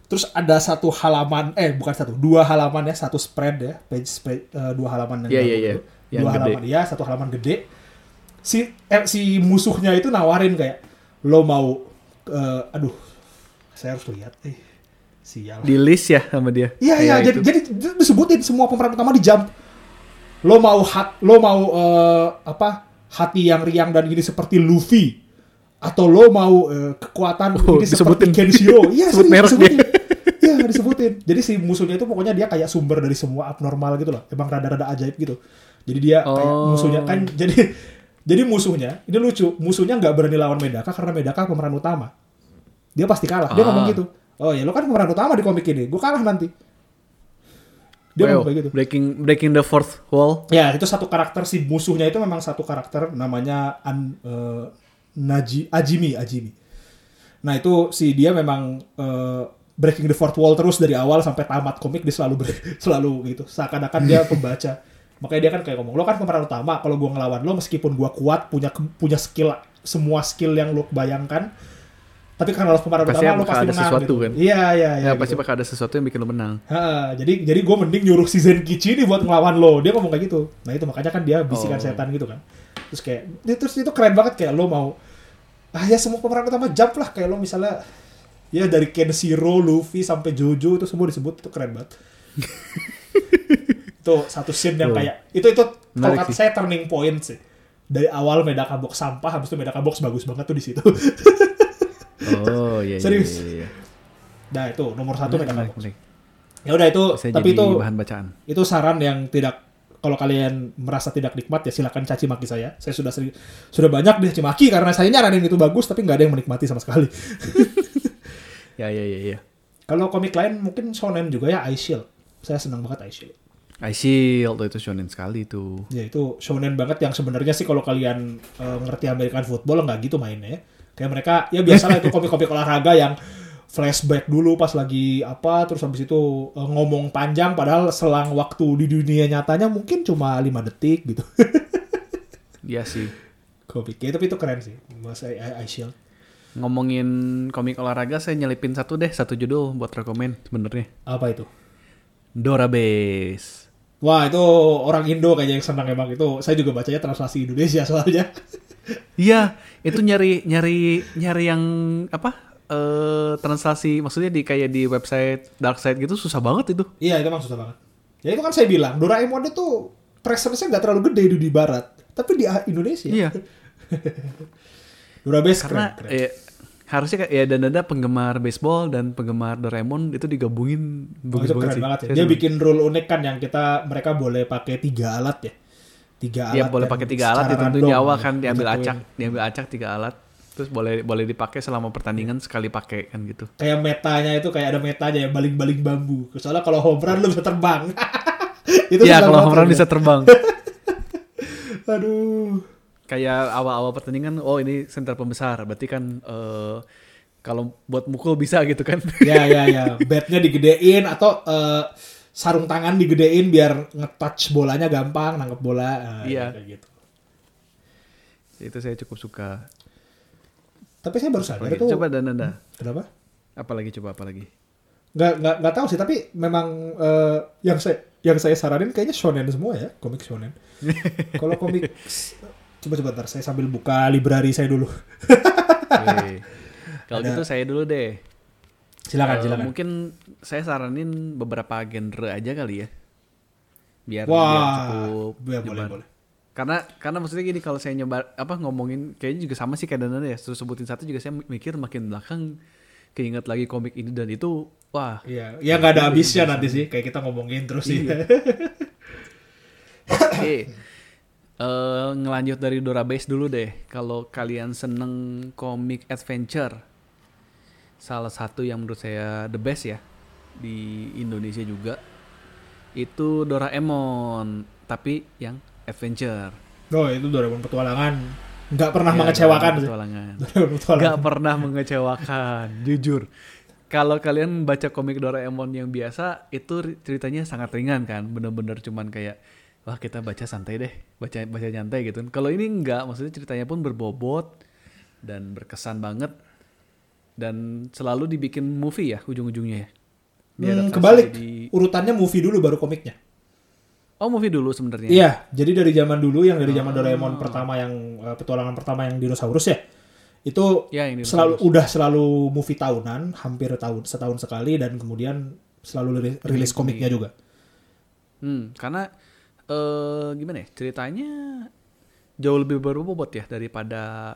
Terus ada satu halaman, eh bukan satu, dua halaman ya, satu spread ya, page spread, eh, dua halaman yang iya, iya. itu. Yang dua gede. halaman ya, satu halaman gede. Si eh, si musuhnya itu nawarin kayak lo mau, eh, aduh, saya harus lihat, eh, sial. Di list ya sama dia. Iya iya jadi jadi disebutin semua pemeran utama di jump. Lo mau hat lo mau eh, apa hati yang riang dan gini seperti Luffy atau lo mau eh, kekuatan Oh, ini disebutin. seperti Kenshiro. Iya Sebut merek disebutin. Disebutin. Jadi si musuhnya itu pokoknya dia kayak sumber dari semua abnormal gitu loh. Emang rada-rada ajaib gitu. Jadi dia kayak Oh. musuhnya kan jadi jadi musuhnya ini lucu musuhnya nggak berani lawan Medaka karena Medaka pemeran utama. Dia pasti kalah. Dia Ah. ngomong gitu. Oh ya lo kan pemeran utama di komik ini. Gue kalah nanti Dia Wow, ngomong kayak gitu. breaking breaking the fourth wall. Ya, itu satu karakter si musuhnya itu memang satu karakter namanya An, eh, Naji Ajimi, Ajimi. Nah, itu si dia memang eh, breaking the fourth wall terus dari awal sampai tamat komik dia selalu ber- selalu gitu. Seakan-akan dia pembaca. Makanya dia kan kayak ngomong, "Lo kan pemeran utama, kalau gua ngelawan lo meskipun gua kuat, punya punya skill semua skill yang lo bayangkan, tapi karena lo pemeran Pasti utama lo pasti ada menang." sesuatu gitu. kan? Iya, iya, iya. Ya, gitu. pasti bakal ada sesuatu yang bikin lo menang. Ha, jadi jadi gue mending nyuruh si Zenkichi ini buat ngelawan lo. Dia ngomong kayak gitu. Nah itu makanya kan dia bisikan Oh. setan gitu kan. Terus kayak dia terus itu keren banget kayak lo mau ah ya semua pemeran utama jump lah kayak lo misalnya ya dari Kenshiro, Luffy sampai Jojo itu semua disebut itu keren banget. itu satu scene yang kayak itu itu kalau kata saya turning point sih. Dari awal Medaka Box sampah habis itu Medaka Box bagus banget tuh di situ. Oh iya. iya, Serius? Iya, iya. nah itu nomor satu Menarik, Medaka menarik, Box. menarik. Ya udah itu Bisa tapi itu bahan bacaan. itu saran yang tidak kalau kalian merasa tidak nikmat ya silakan caci maki saya. Saya sudah sering, sudah banyak dicaci maki karena saya nyaranin itu bagus tapi nggak ada yang menikmati sama sekali. Ya ya ya ya. kalau komik lain mungkin shonen juga ya Ice Shield. Saya senang banget Ice Shield. I Shield itu shonen sekali tuh. Ya itu shonen banget yang sebenarnya sih kalau kalian eh, ngerti American football nggak gitu mainnya ya. Kayak mereka ya biasalah itu komik-komik olahraga yang flashback dulu pas lagi apa terus habis itu eh, ngomong panjang padahal selang waktu di dunia nyatanya mungkin cuma 5 detik gitu. Iya sih. komiknya tapi itu keren sih mas I, I, I Shield Ngomongin komik olahraga, saya nyelipin satu deh, satu judul buat rekomen sebenarnya. apa itu Dora Base. wah itu orang Indo kayaknya yang senang emang itu saya juga bacanya translasi Indonesia soalnya Iya, itu nyari nyari nyari yang apa? Eh translasi maksudnya di kayak di website dark side gitu susah banget itu. iya itu emang susah banget ya itu kan saya bilang Doraemon itu presence-nya nggak terlalu gede di barat tapi di Indonesia Iya. Dorabes Karena keren, keren. eh, harusnya kayak ya dan ada penggemar baseball dan penggemar Doraemon itu digabungin Oh, bagus itu keren sih. banget ya. Dia bikin rule unik kan yang kita mereka boleh pakai tiga alat ya. Tiga alat. Iya boleh pakai tiga alat itu tentu nyawa gitu. kan diambil acak, diambil acak tiga alat. Terus boleh boleh dipakai selama pertandingan sekali pakai kan gitu. Kayak metanya itu kayak ada metanya ya baling-baling bambu. Soalnya kalau home run lu bisa terbang. itu Iya kalau banget home run ya. bisa terbang. Aduh. Kayak awal-awal pertandingan, oh ini center pembesar, berarti kan eh, kalau buat mukul bisa gitu kan. ya ya ya. Batnya digedein atau eh, sarung tangan digedein biar nge-touch bolanya gampang nangkep bola. Nah, Iya. Kayak gitu. itu saya cukup suka. Tapi saya baru sadar Apalagi? itu. Coba dan anda, Kenapa? apalagi coba apalagi. Nggak, nggak, nggak tahu sih, tapi memang eh, yang saya yang saya saranin kayaknya shonen semua ya, komik shonen. Kalau komik coba coba ntar saya sambil buka library saya dulu. Oke. Kalau gitu saya dulu deh. Silakan Eh, silakan. Mungkin saya saranin beberapa genre aja kali ya. Biar, biar Wah, cukup ya, boleh boleh. Karena karena maksudnya gini kalau saya nyebar apa ngomongin kayaknya juga sama sih kayak Dana ya. Terus sebutin satu juga saya mikir makin belakang keinget lagi komik ini dan itu wah Iya, ya nggak ada habisnya nanti sih, kayak kita ngomongin terus sih. Iya. Oke. Eh, ngelanjut dari Dora Base dulu deh. Kalau kalian seneng komik adventure, salah satu yang menurut saya the best ya di Indonesia juga itu Doraemon, tapi yang adventure. oh itu Doraemon petualangan, nggak pernah Ya, mengecewakan Doraemon petualangan. Doraemon petualangan. Gak pernah mengecewakan, jujur. Kalau kalian baca komik Doraemon yang biasa, itu ri- ceritanya sangat ringan kan, bener-bener cuman kayak wah kita baca santai deh, baca baca nyantai gitu. Kalau ini enggak, maksudnya ceritanya pun berbobot dan berkesan banget dan selalu dibikin movie ya ujung-ujungnya ya. Hmm, kebalik, jadi- urutannya movie dulu baru komiknya. Oh movie dulu sebenarnya. Iya, jadi dari zaman dulu yang dari Oh. zaman Doraemon pertama yang eh, petualangan pertama yang dinosaurus ya. Itu Ya, yang selalu udah selalu movie tahunan, hampir tahun setahun sekali dan kemudian selalu rilis, rilis komiknya juga. Hmm, karena eh gimana ya ceritanya jauh lebih berbobot ya daripada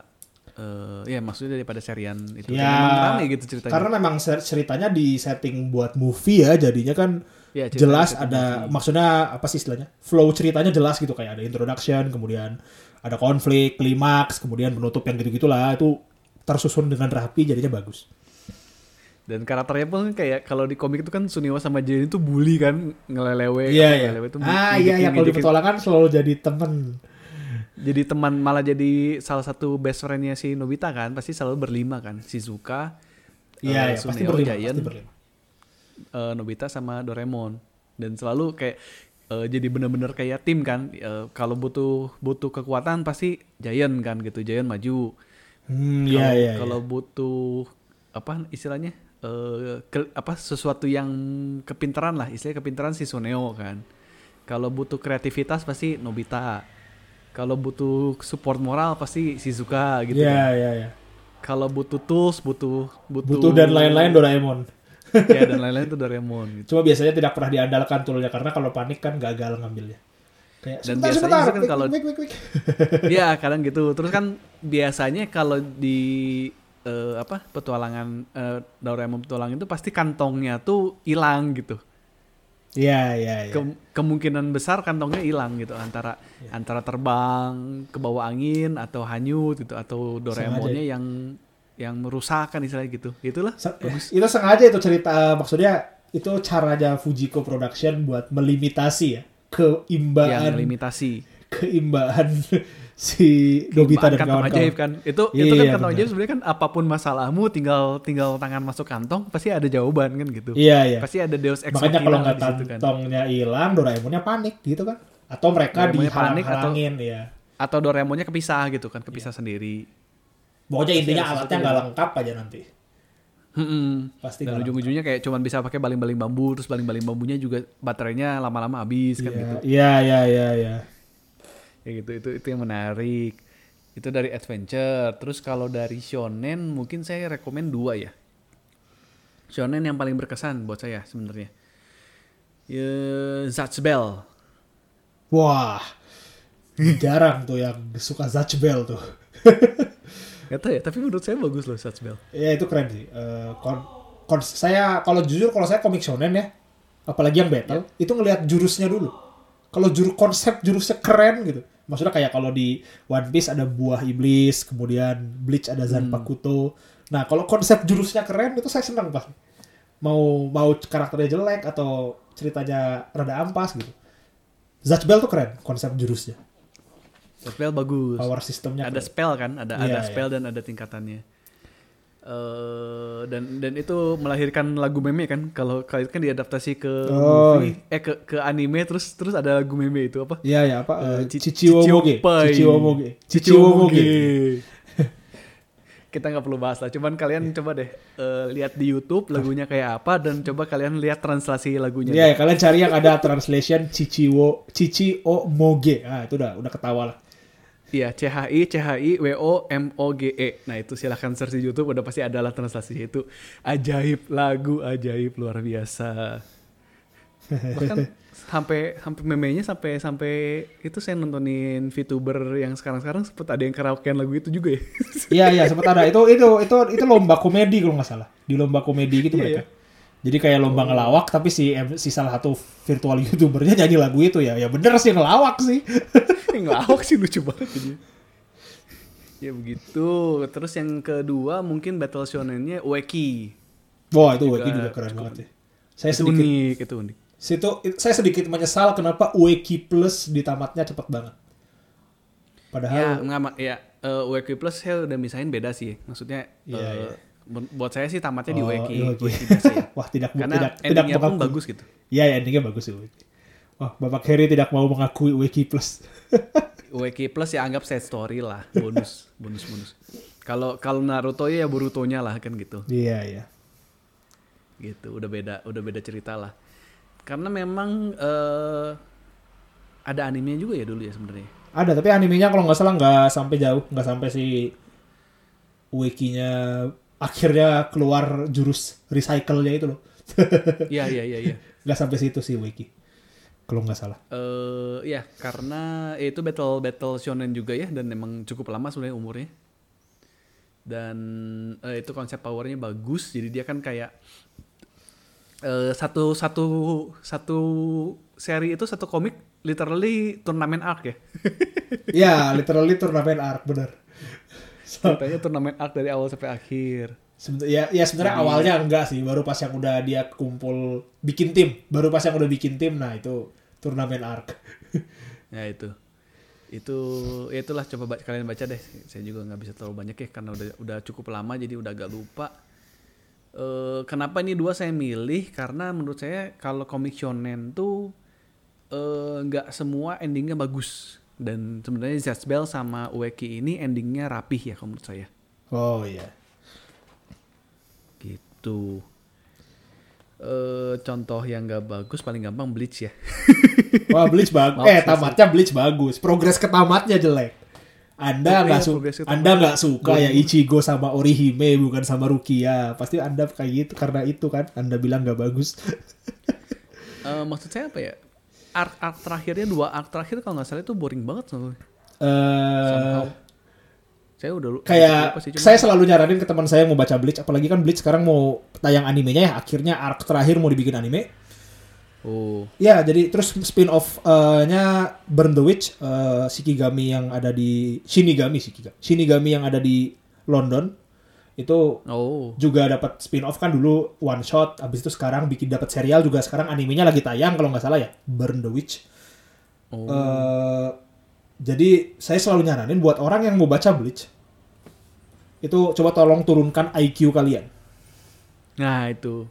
eh ya maksudnya daripada serian itu. Ya, Memang rame gitu ceritanya. Karena memang ceritanya di setting buat movie ya, jadinya kan Ya, ceritanya jelas setting ada movie. maksudnya apa sih istilahnya? Flow ceritanya jelas gitu kayak ada introduction, kemudian ada konflik, klimaks, kemudian penutup yang gitu-gitulah itu tersusun dengan rapi jadinya bagus. Dan karakternya pun kayak kalau di komik itu kan Suniwa sama Jin itu bully kan ngelelewe. Iya apa, iya. ngelelewe itu Ah iya iya kalau di petualangan selalu jadi temen. Jadi teman malah jadi salah satu best friendnya si Nobita kan pasti selalu berlima kan Shizuka, Iya eh, iya pasti berlima, Giant, pasti berlima. eh, Nobita sama Doraemon dan selalu kayak eh, jadi bener-bener kayak tim kan Eh, kalau butuh butuh kekuatan pasti Giant kan gitu Giant maju Hmm kalau iya kalau iya. butuh apa istilahnya eh, ke- apa sesuatu yang kepintaran lah istilahnya kepintaran si Suneo kan kalau butuh kreativitas pasti Nobita kalau butuh support moral pasti Shizuka gitu Iya kan. iya iya. kalau butuh tools butuh butuh Butuh dan lain-lain Doraemon. ya dan lain-lain itu Doraemon gitu. Cuma biasanya tidak pernah diandalkan toolnya karena kalau panik kan gagal ngambilnya. Kayak Dan sebentar biasanya sebentar. kan kalau-. Iya kadang gitu. Terus kan biasanya kalau di eh, apa petualangan eh, Doraemon petualangan itu pasti kantongnya tuh hilang gitu. Iya iya iya. Ke- kemungkinan besar kantongnya hilang gitu antara Iya. antara terbang ke bawah angin atau hanyut gitu atau Doraemonnya yang yang merusakkan istilahnya gitu. Itulah. Se- itu sengaja itu cerita maksudnya itu caranya Fujiko Production buat melimitasi ya yang keimbaan limitasi. keimbaan si Nobita dan kawan-kawan. ajaib kan itu itu kan Iya, kantong benar. ajaib sebenarnya kan apa pun masalahmu tinggal tinggal tangan masuk kantong pasti ada jawaban kan gitu Iya iya. pasti ada Deus Ex Makanya kalau nggak situ kan kantongnya hilang, Doraemonnya panik gitu kan? Atau mereka panik atau- dihalang-halangin ya. atau Doraemonnya kepisah gitu kan kepisah sendiri Pokoknya intinya alatnya nggak yang- lengkap aja nanti. Hmm. Pasti dan ujung-ujungnya kayak cuman bisa pakai baling-baling bambu terus baling-baling bambunya juga baterainya lama-lama habis kan Iya, gitu Iya iya iya iya. Ya gitu itu itu yang menarik itu dari adventure terus kalau dari shonen mungkin saya rekomen dua ya shonen yang paling berkesan buat saya sebenarnya ya Zatch Bell Wah. Jarang tuh yang suka Zatch Bell tuh. Gak tau ya tapi menurut saya bagus loh Zatch Bell Ya itu keren sih. Eh, kon- kon- saya kalau jujur kalau saya komik shonen ya, apalagi yang battle, itu ngelihat jurusnya dulu. Kalau juru konsep jurusnya keren gitu. Maksudnya kayak kalau di One Piece ada buah iblis, kemudian Bleach ada Zanpakuto. Nah, kalau konsep jurusnya keren itu saya senang pasti. Mau mau karakternya jelek atau ceritanya rada ampas gitu. Zatch Bell tuh keren konsep jurusnya. Bell bagus Power sistemnya ada keren. spell kan ada Iya, ada iya. spell dan ada tingkatannya eh dan dan itu melahirkan lagu meme kan kalau itu kan diadaptasi ke Oh, movie, eh ke ke anime terus terus ada lagu meme itu apa Iya ya apa? Uh, Ci- Chichiwo Moge. Chichiwopai. Chichiwo Moge. Chichiwo Moge. kita nggak perlu bahas lah cuman kalian coba deh eh, lihat di YouTube lagunya kayak apa dan coba kalian lihat translasi lagunya Iya ya, kalian cari yang ada translation Chichiwo Chichio Moge. Ah, itu udah udah ketawa lah. Iya, CHI, CHI, WO, MOGE. Nah itu silahkan search di YouTube, udah pasti adalah translasi itu. Ajaib, lagu ajaib luar biasa. Bahkan sampai sampai memenya sampai sampai itu saya nontonin VTuber yang sekarang-sekarang sempet ada yang karaokean lagu itu juga ya. Iya iya sempat ada itu itu itu itu lomba komedi kalau nggak salah. Di lomba komedi gitu Iya, mereka. Jadi kayak lomba ngelawak tapi si si salah satu virtual youtubernya nyanyi lagu itu ya. Ya bener sih ngelawak sih. Ngelawak sih lucu banget jadi. Ya begitu. Terus yang kedua mungkin battle shonennya Ueki. Wah itu Juga Ueki juga keren banget sih. Saya Itu sedikit unik, itu unik. situ saya sedikit menyesal kenapa Ueki Plus di tamatnya cepet banget. Ya, Padahal enggak, Ma. ya eh, Ueki Plus saya udah misahin beda sih. Maksudnya Iya, eh, iya. Bu- buat saya sih tamatnya di Oh, Ueki, di Ueki. Ueki biasa ya. wah tidak Karena tidak tidak mengakui. bagus gitu. Iya, ya, endingnya bagus sih. Wah, Bapak Heri tidak mau mengakui Ueki Plus. Ueki Plus ya anggap side story lah, bonus, bonus, bonus. Kalau kalau Naruto ya Boruto-nya lah kan gitu. Iya, iya. Gitu, udah beda, udah beda cerita lah. Karena memang eh ada animenya juga ya dulu ya sebenarnya. Ada, tapi animenya kalau nggak salah nggak sampai jauh, nggak sampai si Ueki-nya akhirnya keluar jurus recycle-nya itu loh. Iya, iya, iya, iya. Nggak sampai situ sih Ueki. Kalau nggak salah. Eh ya karena ya itu battle battle shonen juga ya dan memang cukup lama sebenarnya umurnya. Dan eh, itu konsep powernya bagus jadi dia kan kayak eh satu satu satu seri itu satu komik literally turnamen arc ya. Iya, literally turnamen arc bener. Ceritanya turnamen arc dari awal sampai akhir. Seben- ya, ya sebenarnya Jadi- awalnya enggak sih, baru pas yang udah dia kumpul bikin tim, baru pas yang udah bikin tim, nah itu turnamen arc. Ya itu. Itu ya itulah coba ba- kalian baca deh. Saya juga nggak bisa terlalu banyak ya karena udah udah cukup lama jadi udah agak lupa. Eh kenapa ini dua saya milih? Karena menurut saya kalau komik shonen tuh eh, nggak semua endingnya bagus. Dan sebenarnya Zatch sama Ueki ini endingnya rapih ya kalau menurut saya. Oh iya. Gitu. Eh contoh yang nggak bagus paling gampang Bleach ya. Wah, Bleach bagus. Eh, tamatnya Bleach bagus. Progres ke tamatnya jelek. Anda Oh, nggak iya, su ke Anda nggak suka ya Ichigo sama Orihime bukan sama Rukia. Pasti Anda kayak gitu karena itu kan. Anda bilang nggak bagus. Eh, maksud saya apa ya? Arc arc terakhirnya dua arc terakhir kalau nggak salah itu boring banget soalnya. Somehow. Saya udah kayak sih, saya selalu nyaranin ke teman saya mau baca Bleach apalagi kan Bleach sekarang mau tayang animenya ya akhirnya arc terakhir mau dibikin anime Oh, ya jadi terus spin off eh, nya Burn the Witch eh, Shikigami yang ada di Shinigami Shikigami Shinigami yang ada di London itu oh, juga dapat spin off kan dulu one shot habis itu sekarang bikin dapat serial juga sekarang animenya lagi tayang kalau nggak salah ya Burn the Witch oh. Eh, jadi saya selalu nyaranin buat orang yang mau baca Bleach itu coba tolong turunkan IQ kalian. Nah itu.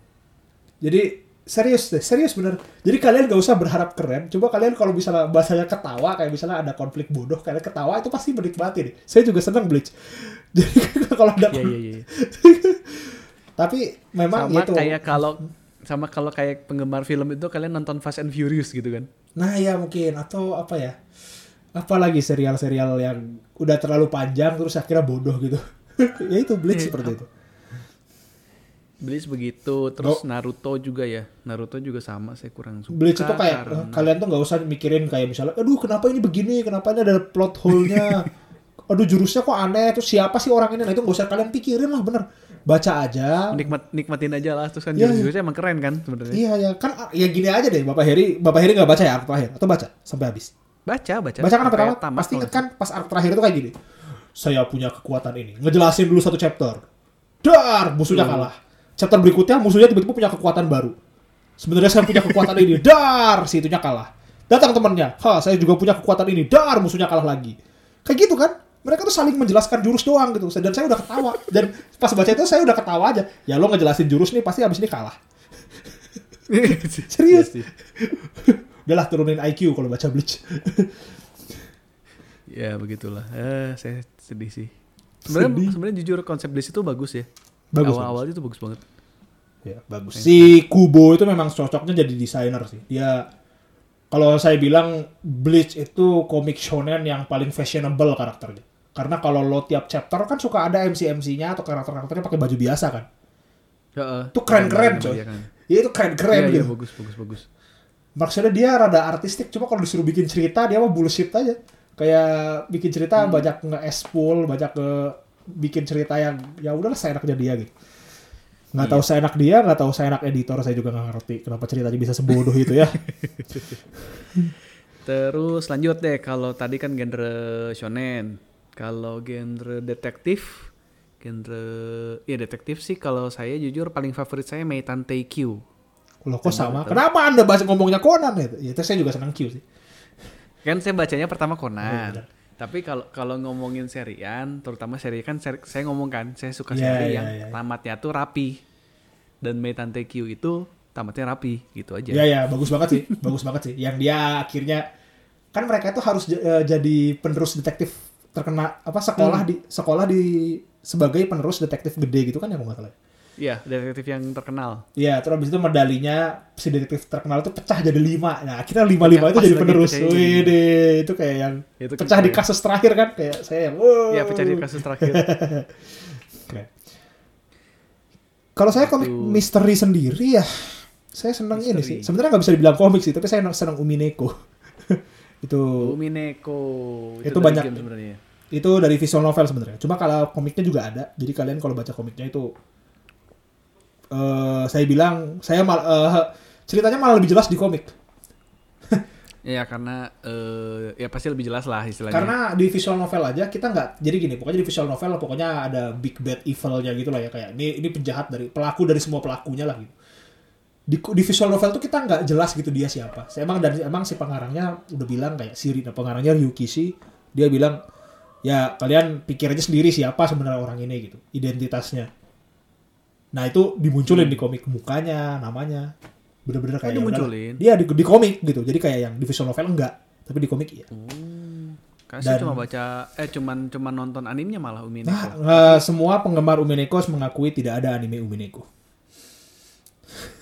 Jadi serius deh, serius bener. Jadi kalian gak usah berharap keren. Coba kalian kalau misalnya bahasanya ketawa, kayak misalnya ada konflik bodoh, kalian ketawa itu pasti menikmati deh. Saya juga senang Bleach. Jadi kalau ada, Iya iya iya. tapi memang Sama itu. kayak kalau sama kalau kayak penggemar film itu kalian nonton Fast and Furious gitu kan. Nah ya mungkin atau apa ya? Apalagi serial-serial yang udah terlalu panjang terus akhirnya bodoh gitu. ya itu Bleach Eh, seperti itu. Bleach begitu, terus Naruto juga ya. Naruto juga sama, saya kurang suka. Bleach itu kayak karena- eh, kalian tuh nggak usah mikirin kayak misalnya, aduh kenapa ini begini, kenapa ini ada plot hole-nya, aduh jurusnya kok aneh, terus siapa sih orang ini, nah itu nggak usah kalian pikirin lah bener, baca aja. Nikmat, nikmatin aja lah terus kan Iya, jurus-jurusnya emang keren kan sebenarnya. Iya ya kan ya gini aja deh, Bapak Heri, Bapak Heri nggak baca ya terakhir? Atau baca? Sampai habis? Baca, baca. Baca kan sampai Sampai tamat, tamat pasti inget kan pas arc terakhir itu kayak gini, saya punya kekuatan ini, ngejelasin dulu satu chapter, dar! Musuhnya Hmm. kalah, chapter berikutnya musuhnya tiba-tiba punya kekuatan baru. Sebenarnya saya punya kekuatan ini, dar si itunya kalah. Datang temannya, ha saya juga punya kekuatan ini, dar musuhnya kalah lagi. Kayak gitu kan? Mereka tuh saling menjelaskan jurus doang gitu. Dan saya udah ketawa. Dan pas baca itu saya udah ketawa aja. Ya lo ngejelasin jurus nih pasti abis ini kalah. Serius? Iya sih. Udahlah turunin IQ kalau baca Bleach. Ya begitulah. Eh, saya sedih sih. Sebenarnya sebenarnya jujur konsep Bleach itu bagus ya. Bagus, Awal-awal itu bagus banget. Ya, bagus. Si Kubo itu memang cocoknya jadi desainer sih. Dia kalau saya bilang Bleach itu komik shonen yang paling fashionable karakternya. Karena kalau lo tiap chapter kan suka ada MC-MC-nya atau karakter-karakternya pakai baju biasa kan. Heeh. Itu keren-keren, coy. kan. Ya itu keren-keren Iya, iya, gitu. bagus, bagus, bagus. Maksudnya dia rada artistik, cuma kalau disuruh bikin cerita dia mah bullshit aja. Kayak bikin cerita Hmm. banyak nge-spool, banyak ke bikin cerita yang ya udahlah seenaknya dia gitu. Nggak Iya. tahu seenak dia, nggak tahu seenak editor, saya juga nggak ngerti kenapa ceritanya bisa sebodoh itu ya. Terus lanjut deh kalau tadi kan genre shonen. Kalau genre detektif, genre ya detektif sih kalau saya jujur paling favorit saya Meitan Q. Loh kok sama? Kenapa anda bahas ngomongnya Conan itu? Ya itu saya juga senang Q sih. Kan saya bacanya pertama Oh, Conan. benar. Tapi kalau kalau ngomongin serian, terutama seri kan seri- saya ngomong kan, saya suka Iya, seri iya, yang iya. tamatnya tuh rapi. Dan Meitan Q itu tamatnya rapi gitu aja. Ya ya bagus banget sih, bagus banget sih. Yang dia akhirnya kan mereka itu harus eh, jadi penerus detektif terkena apa sekolah Hmm. di sekolah di sebagai penerus detektif gede gitu kan ya kalau nggak salah. Iya, detektif yang terkenal. Iya, terus habis itu medalinya si detektif terkenal itu pecah jadi lima. Nah, akhirnya lima lima itu jadi penerus. Wih deh, itu kayak yang Itu pecah di kasus terakhir kan kayak saya yang wow. Iya, pecah di kasus terakhir. Keren. Kalau saya komik Itu- misteri sendiri ya, saya senang ini Misteri. sih. Sebenarnya nggak bisa dibilang komik sih, tapi saya senang Umineko. itu Umineko Itu dari banyak. sebenarnya. itu dari visual novel sebenarnya. Cuma kalau komiknya juga ada. Jadi kalian kalau baca komiknya itu eh saya bilang saya mal eh, ceritanya malah lebih jelas di komik. Ya karena eh, ya pasti lebih jelas lah istilahnya. Karena di visual novel aja kita nggak jadi gini, pokoknya di visual novel pokoknya ada big bad evilnya gitu lah ya kayak ini ini penjahat dari pelaku dari semua pelakunya lah gitu. Di, di visual novel tuh kita nggak jelas gitu dia siapa. Saya emang dan emang si pengarangnya udah bilang kayak si nah, pengarangnya Ryukishi dia bilang ya kalian pikir aja sendiri siapa sebenarnya orang ini gitu, identitasnya. Nah itu dimunculin di komik mukanya, namanya. Bener-bener kayak ya Hmm. dimunculin? Dia di, di komik gitu. Jadi kayak yang di visual novel enggak, tapi di komik iya. Karena saya Dan- cuma baca eh cuman cuman nonton animenya malah Umi Nah, eh, semua penggemar Umineko mengakui tidak ada anime Umineko.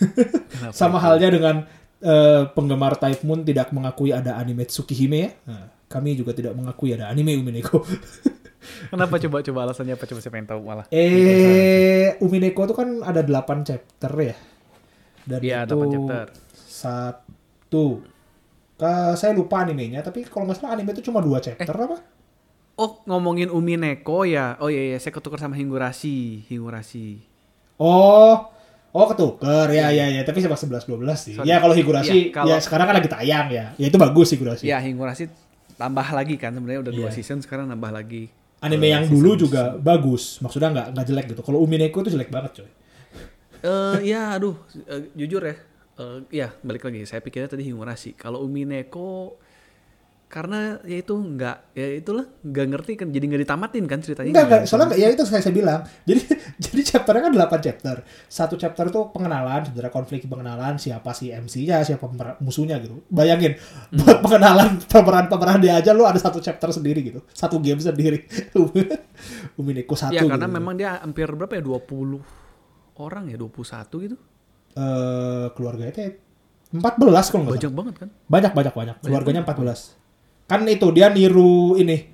Sama itu? halnya dengan eh, penggemar Type Moon tidak mengakui ada anime Tsukihime ya. Nah, kami juga tidak mengakui ada anime Umineko. Kenapa coba coba alasannya apa coba saya pengen tahu malah. eh, Umineko itu kan ada 8 chapter ya. Dan Iya, itu 8 chapter. Satu. Saya lupa animenya, tapi kalau nggak salah anime itu cuma dua chapter Eh. apa? Oh, ngomongin Umi Neko ya. Oh iya iya, saya ketukar sama Hingurashi. Hingurashi. Oh, oh ketuker ya ya ya. Tapi sepak 11 12 sih. Sorry. Ya kalau Higurashi Iya, kalau- ya sekarang kan lagi tayang ya. Ya itu bagus Higurashi. Ya, Hingurashi tambah lagi kan sebenarnya udah dua Iya. season sekarang nambah lagi. Anime yang season- dulu juga bagus. Maksudnya nggak nggak jelek gitu. Kalau Umineko itu jelek banget coy. Eh ya aduh eh, jujur ya. Eh ya balik lagi saya pikirnya tadi Hingurashi. Kalau Umi Neko karena ya itu nggak ya itulah nggak ngerti kan jadi nggak ditamatin kan ceritanya. Enggak, enggak. nggak- Soalnya nggak- ya itu saya, saya bilang. Jadi jadi chapternya kan 8 chapter. Satu chapter itu pengenalan, sebenarnya konflik pengenalan siapa si MC-nya, siapa musuhnya gitu. Bayangin buat pengenalan pemeran-pemeran dia aja lu ada satu chapter sendiri gitu. Satu game sendiri. Umineko satu Ya karena gitu. memang dia hampir berapa ya 20 orang ya 21 gitu. eh keluarganya teh 14 kalau nggak. Banyak banget kan. Banyak banyak banyak. Keluarganya 14. Kan itu dia niru ini. Eh,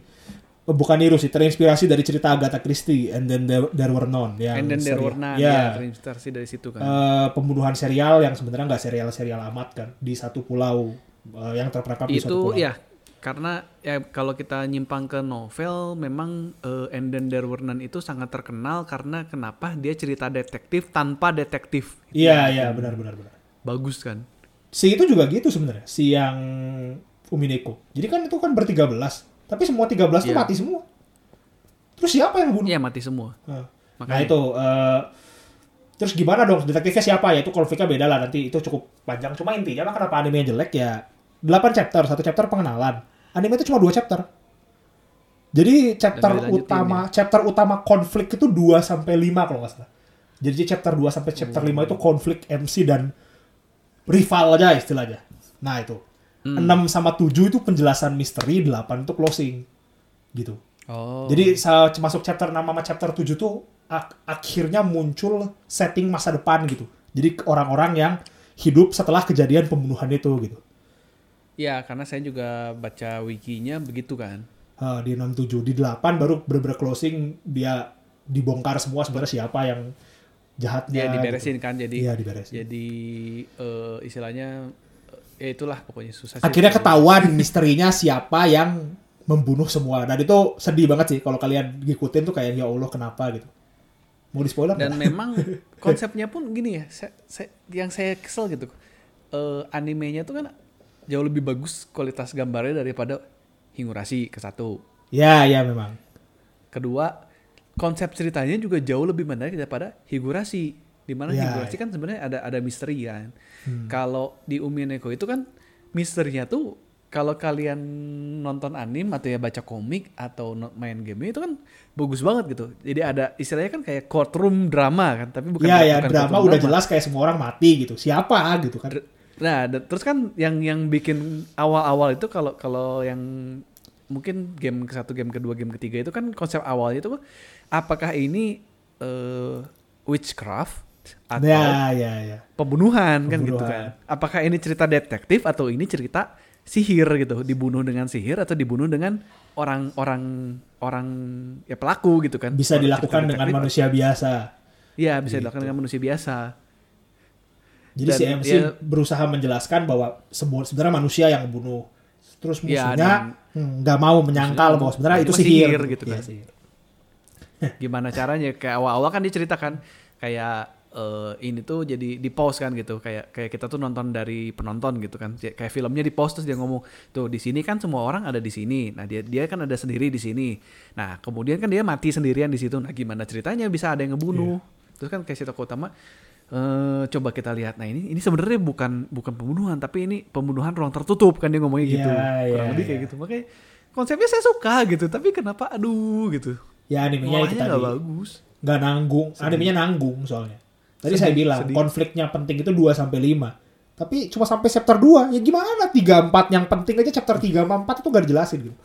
Bukan niru sih, terinspirasi dari cerita Agatha Christie and then there, there were none yang And then there serial- were none, Ya. ya, terinspirasi dari situ kan. Eh, pembunuhan serial yang sebenarnya nggak serial-serial amat kan di satu pulau eh, yang terperangkap di satu itu pulau. ya karena ya kalau kita nyimpang ke novel memang eh, And Then There Were None itu sangat terkenal karena kenapa dia cerita detektif tanpa detektif. Iya, iya, benar benar benar. Bagus kan? Si itu juga gitu sebenarnya, si yang Umineko. Jadi kan itu kan bertiga belas, tapi semua 13 tuh Iya. mati semua. Terus siapa yang bunuh? Iya mati semua. Nah, Makanya- nah itu eh, terus gimana dong? Detektifnya siapa? Ya itu konfliknya beda lah. Nanti itu cukup panjang. Cuma intinya mah kenapa anime jelek? Ya 8 chapter. Satu chapter pengenalan. Anime itu cuma dua chapter. Jadi chapter utama chapter utama konflik itu 2 sampai 5 kalau nggak salah. Jadi chapter 2 sampai chapter 5 itu konflik MC dan rival aja istilahnya. Nah itu 6 sama 7 itu penjelasan misteri 8 itu closing gitu Oh. jadi masuk chapter 6 sama chapter 7 tuh ak- akhirnya muncul setting masa depan gitu. Jadi orang-orang yang hidup setelah kejadian pembunuhan itu gitu. ya karena saya juga baca wikinya begitu kan. Eh, di 67 di 8 baru bener-bener closing dia dibongkar semua sebenarnya siapa yang jahatnya. Dia diberesin gitu. kan jadi Iya, diberesin. jadi eh, istilahnya ya itulah pokoknya susah sih. Akhirnya ketahuan misterinya siapa yang membunuh semua. Dan itu sedih banget sih kalau kalian ngikutin tuh kayak ya Allah kenapa gitu. Mau di spoiler Dan memang konsepnya pun gini ya, saya, saya- yang saya kesel gitu. Eh, animenya tuh kan jauh lebih bagus kualitas gambarnya daripada Hingurashi ke satu. Ya, ya memang. Kedua, konsep ceritanya juga jauh lebih menarik daripada Higurashi. Di mana Ya, Higurashi kan sebenarnya ada ada misteri kan. Hmm. Kalau di Umineko itu kan misterinya tuh kalau kalian nonton anim atau ya baca komik atau main game itu kan bagus banget gitu. Jadi ada istilahnya kan kayak courtroom drama kan, tapi bukan ya ya bukan drama udah jelas kayak semua orang mati gitu siapa gitu kan Nah, terus kan yang yang bikin awal-awal itu kalau kalau yang mungkin game ke satu, game kedua, game ketiga itu kan konsep awalnya itu apakah ini eh, witchcraft atau ya ya ya pembunuhan, kan gitu Pembunuhan. kan? Apakah ini cerita detektif atau ini cerita sihir gitu, dibunuh dengan sihir atau dibunuh dengan orang-orang orang ya pelaku gitu kan? bisa Orang dilakukan dengan manusia biasa Iya, bisa Gitu. dilakukan dengan manusia biasa. jadi Dan si MC dia- berusaha menjelaskan bahwa sebenarnya manusia yang membunuh terus Ya, musuhnya hmm, nggak mau menyangkal bahwa sebenarnya itu sihir, sihir gitu Iya, kan. sihir. gimana caranya kayak awal-awal kan diceritakan kayak eh, ini tuh jadi di pause kan gitu. Kayak kayak kita tuh nonton dari penonton gitu kan. Kayak- filmnya di pause terus dia ngomong tuh di sini kan semua orang ada di sini. Nah dia dia kan ada sendiri di sini. Nah kemudian kan dia mati sendirian di situ. Nah gimana ceritanya bisa ada yang ngebunuh? Terus kan kayak si tokoh utama eh coba kita lihat. Nah ini ini sebenarnya bukan bukan pembunuhan tapi ini pembunuhan ruang tertutup kan dia ngomongnya gitu. Iya, kurang iya, lebih kayak iya. gitu. Makanya konsepnya saya suka gitu tapi kenapa aduh gitu. Ya animenya itu tadi nggak bagus. Nggak nanggung, animenya nanggung soalnya. Tadi saya Sedih, bilang sedih. konfliknya penting itu 2 sampai 5. Tapi cuma sampai chapter 2. Ya gimana 3 4 yang penting aja chapter 3 sama 4 itu gak dijelasin gitu.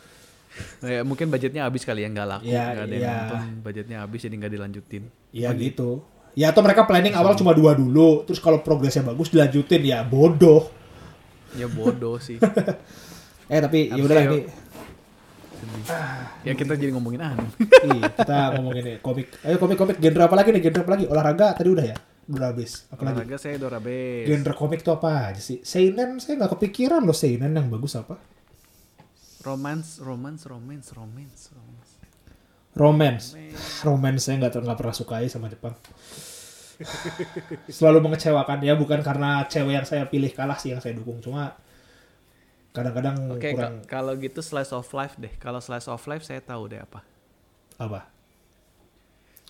Nah, ya, mungkin budgetnya habis kali ya nggak laku Ya, nggak ada yang ya. nonton budgetnya habis jadi nggak dilanjutin Ya gitu. Ya atau mereka planning awal cuma dua dulu, terus kalau progresnya bagus dilanjutin ya bodoh. ya bodoh sih Eh tapi ya udahlah ini ya kita jadi ngomongin anime iya, kita ngomongin komik. Ayo komik-komik genre apa lagi nih? Genre apa lagi? Olahraga tadi udah ya? Udah habis. Apa lagi? olahraga saya Dora Base Genre komik tuh apa aja sih? Seinen saya nggak kepikiran loh Seinen yang bagus apa? romance romance romance romance romance Romance. Romance saya nggak nggak pernah sukai sama Jepang. Selalu mengecewakan ya bukan karena cewek yang saya pilih kalah sih yang saya dukung cuma kadang-kadang oke kurang ka- kalau gitu slice of life deh kalau slice of life saya tahu deh apa apa.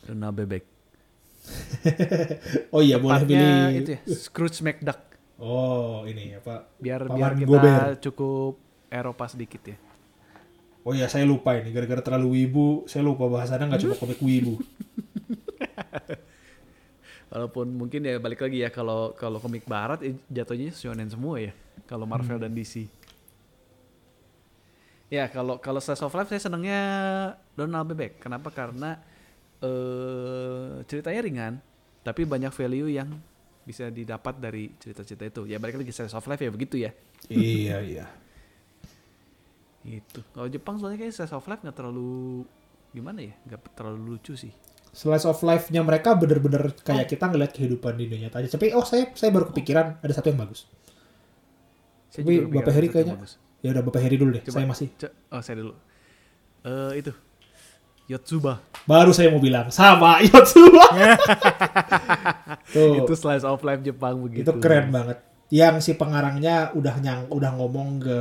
Dona bebek Oh iya boleh Tepatnya pilih. itu ya Scrooge McDuck Oh ini apa? biar Paman biar kita Gober. cukup Eropa sedikit ya Oh iya saya lupa ini gara-gara terlalu wibu saya lupa bahasannya nggak cuma komik wibu. Walaupun mungkin ya balik lagi ya kalau kalau komik barat eh, jatuhnya shonen semua ya. Kalau Marvel dan DC. Ya kalau kalau slice of life saya senangnya Donald Bebek. Kenapa? Karena eh ceritanya ringan, tapi banyak value yang bisa didapat dari cerita-cerita itu. Ya balik lagi slice of life ya begitu ya. iya iya. Gitu. Kalau Jepang soalnya kayak slice of life nggak terlalu gimana ya? Nggak terlalu lucu sih. Slice of life-nya mereka bener-bener kayak kita ngeliat kehidupan di dunia nyata aja. Tapi oh saya saya baru kepikiran ada satu yang bagus. Saya Tapi Bapak Heri kayaknya- bagus. Ya udah Bapak Heri dulu deh. Coba. Saya masih. Oh saya dulu. Eh itu Yotsuba. Baru saya mau bilang sama Yotsuba. Tuh. Itu slice of life Jepang begitu. Itu keren banget. Yang si pengarangnya udah nyang udah ngomong ke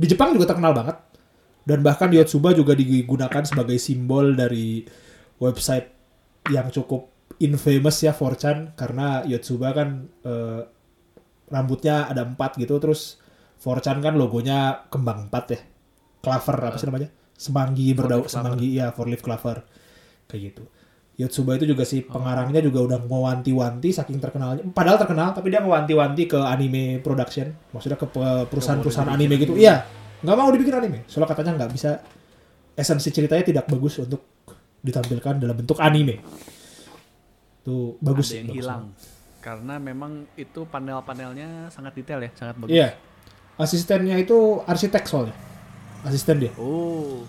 di Jepang juga terkenal banget. Dan bahkan Yotsuba juga digunakan sebagai simbol dari website yang cukup infamous ya 4chan karena Yotsuba kan eh, rambutnya ada empat gitu terus 4chan kan logonya kembang empat ya. Clover apa sih namanya? Semanggi berdaun semanggi ya four leaf clover kayak gitu. Yotsuba itu juga si pengarangnya juga udah mewanti-wanti saking terkenalnya. Padahal terkenal, tapi dia mewanti-wanti ke anime production. Maksudnya ke pe- perusahaan-perusahaan anime gitu. Iya, nggak mau dibikin anime. Soalnya katanya nggak bisa esensi ceritanya tidak bagus untuk ditampilkan dalam bentuk anime. Tuh bagus ada yang bagus hilang. Karena memang itu panel-panelnya sangat detail ya, sangat bagus. Iya. Asistennya itu arsitek soalnya. Asisten dia. Oh.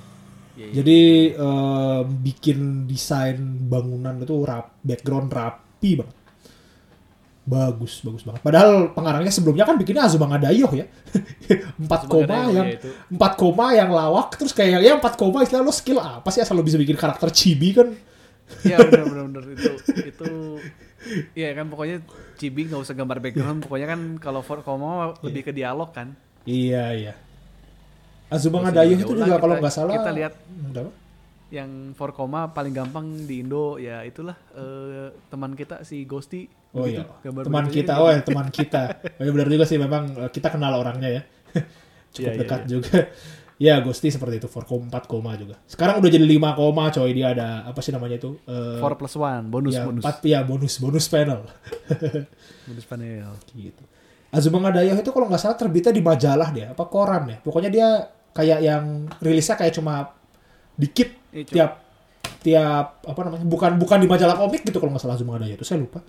Iya, iya. Jadi eh, bikin desain bangunan itu rap, background rapi banget. Bagus, bagus banget. Padahal pengarangnya sebelumnya kan bikinnya Azuma Ngadayoh ya. empat koma yang ya itu. empat koma yang lawak terus kayak ya empat koma istilah lo skill apa sih asal lo bisa bikin karakter chibi kan? Iya benar benar benar itu itu Iya kan pokoknya Cibi nggak usah gambar background, pokoknya kan kalau for Komo lebih ke dialog kan. Iya, iya. Azuma Terus Ngadayoh jauh itu juga kalau nggak salah kita lihat apa? yang for koma paling gampang di Indo ya itulah eh, teman kita si Ghosty. Oh Begitu, iya, gambar teman kita, gitu. oh ya teman kita. Oh ya benar juga sih memang eh, kita kenal orangnya ya. Cukup Iya, iya, dekat iya. juga. Ya, Gusti seperti itu, 4 koma, 4 koma juga. Sekarang udah jadi 5 koma coy, dia ada apa sih namanya itu? Eh, 4 plus 1 bonus ya, bonus. 4 ya bonus, bonus panel. Bonus panel. gitu. Azuma Ngadayoh itu kalau nggak salah terbitnya di majalah dia, apa koran ya. Pokoknya dia kayak yang rilisnya kayak cuma dikit coba. tiap tiap apa namanya bukan bukan di majalah komik gitu kalau nggak salah Azuma Ngadayoh itu saya lupa.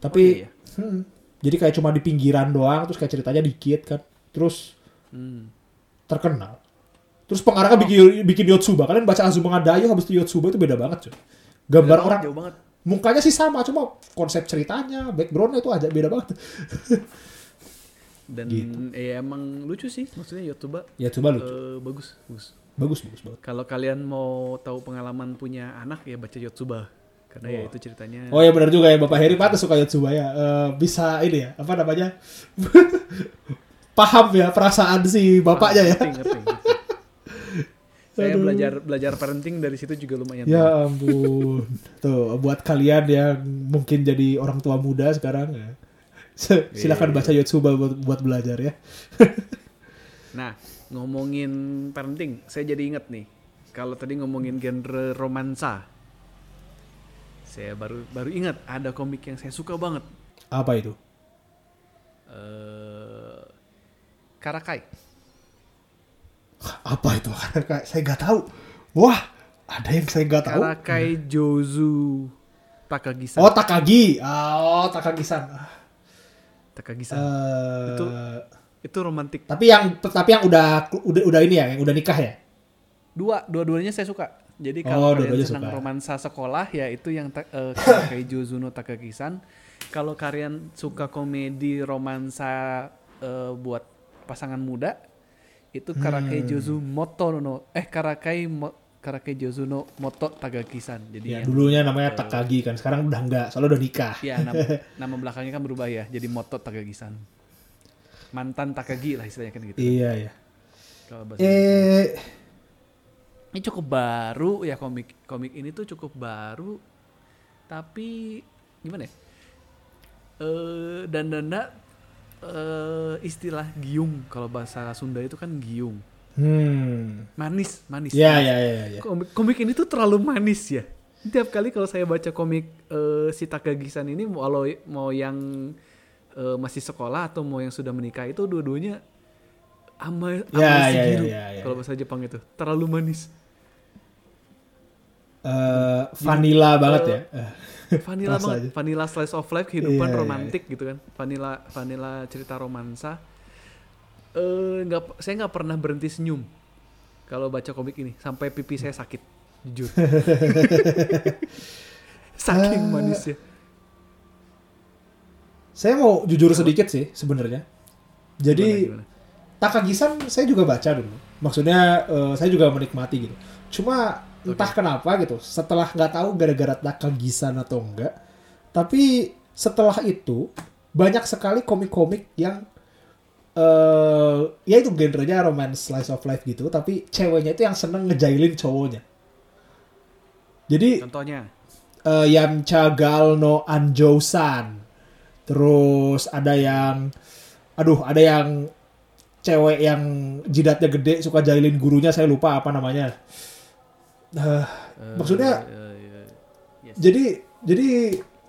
Tapi Oh, iya. hmm, jadi kayak cuma di pinggiran doang terus kayak ceritanya dikit kan. Terus Hmm. terkenal. Terus pengarangnya bikin bikin Yotsuba. Kalian baca Azuma Ngadayoh habis itu Yotsuba itu beda banget cuy. Gambar Beda orang banget, banget. mukanya sih sama cuma konsep ceritanya, backgroundnya itu aja beda banget. Dan Gitu. ya emang lucu sih maksudnya Yotuba Ya coba lu. eh, bagus bagus. Bagus bagus banget. Kalau kalian mau tahu pengalaman punya anak ya baca Yotsuba Karena ya itu ceritanya. Oh ya benar juga ya Bapak Heri patah suka Yotsuba ya. Eh, bisa ini ya, apa namanya? Paham ya perasaan si bapaknya ya. Ngerti, ngerti, ngerti. Saya belajar belajar parenting dari situ juga lumayan. Ya ampun. Tuh, buat kalian yang mungkin jadi orang tua muda sekarang ya. Iya, Silakan baca Yotsuba buat, buat belajar ya. Nah, ngomongin parenting, saya jadi inget nih. Kalau tadi ngomongin genre romansa, saya baru baru ingat ada komik yang saya suka banget. Apa itu? eh Karakai. Apa itu? Kayak saya nggak tahu. Wah, ada yang saya nggak tahu. Karakai Jozu Takagi-san. Oh Takagi. Oh Takagi-san. Takagi-san. eh, Itu itu romantik. tapi yang tapi yang udah udah udah ini ya, yang udah nikah ya. Dua, dua-duanya saya suka. Jadi Oh, kalau kalian dua-duanya senang suka. romansa sekolah ya itu yang eh, Karakai Jozu no Takagi-san. Kalau kalian suka komedi romansa eh, buat pasangan muda itu Karakai Hmm. Jozu Moto no eh Karakai Mo- Karakai Jozu no Moto Takagi-san. Jadi Ya, dulunya namanya Takagi kan, sekarang udah enggak, soalnya udah nikah. Ya, nama, nama belakangnya kan berubah ya, jadi Moto Takagi-san. Mantan Takagi lah istilahnya kan gitu. Iya ya. Kalau bahasa Eh, ini cukup baru ya komik komik ini tuh cukup baru tapi gimana ya eh dan danda eh istilah giung kalau bahasa Sunda itu kan giung hmm. manis manis Ya manis. ya ya ya. komik, komik ini tuh terlalu manis ya tiap kali kalau saya baca komik eh, si Takagi-san ini walau mau yang eh, masih sekolah atau mau yang sudah menikah itu dua-duanya ama Ya, ama ya, shigiru ya, ya, ya. kalau bahasa Jepang itu terlalu manis Eh, vanilla banget ya. Vanilla banget aja. vanilla slice of life kehidupan Iya, iya, romantik gitu kan vanilla vanilla cerita romansa eh nggak saya nggak pernah berhenti senyum kalau baca komik ini sampai pipi saya sakit jujur saking Ah. manisnya Saya mau jujur sedikit sih sebenarnya. Jadi Gimana, gimana? Takagi-san saya juga baca dulu. Maksudnya eh, saya juga menikmati gitu. Cuma entah kenapa gitu. Setelah nggak tahu gara-gara Takagi-san atau enggak. Tapi setelah itu banyak sekali komik-komik yang eh ya itu genrenya romance slice of life gitu. Tapi ceweknya itu yang seneng ngejailin cowoknya. Jadi contohnya eh Yamcha Gal no Anjo-san. Terus ada yang aduh, ada yang cewek yang jidatnya gede suka jailin gurunya, saya lupa apa namanya. Eh, maksudnya eh, eh, yes. jadi jadi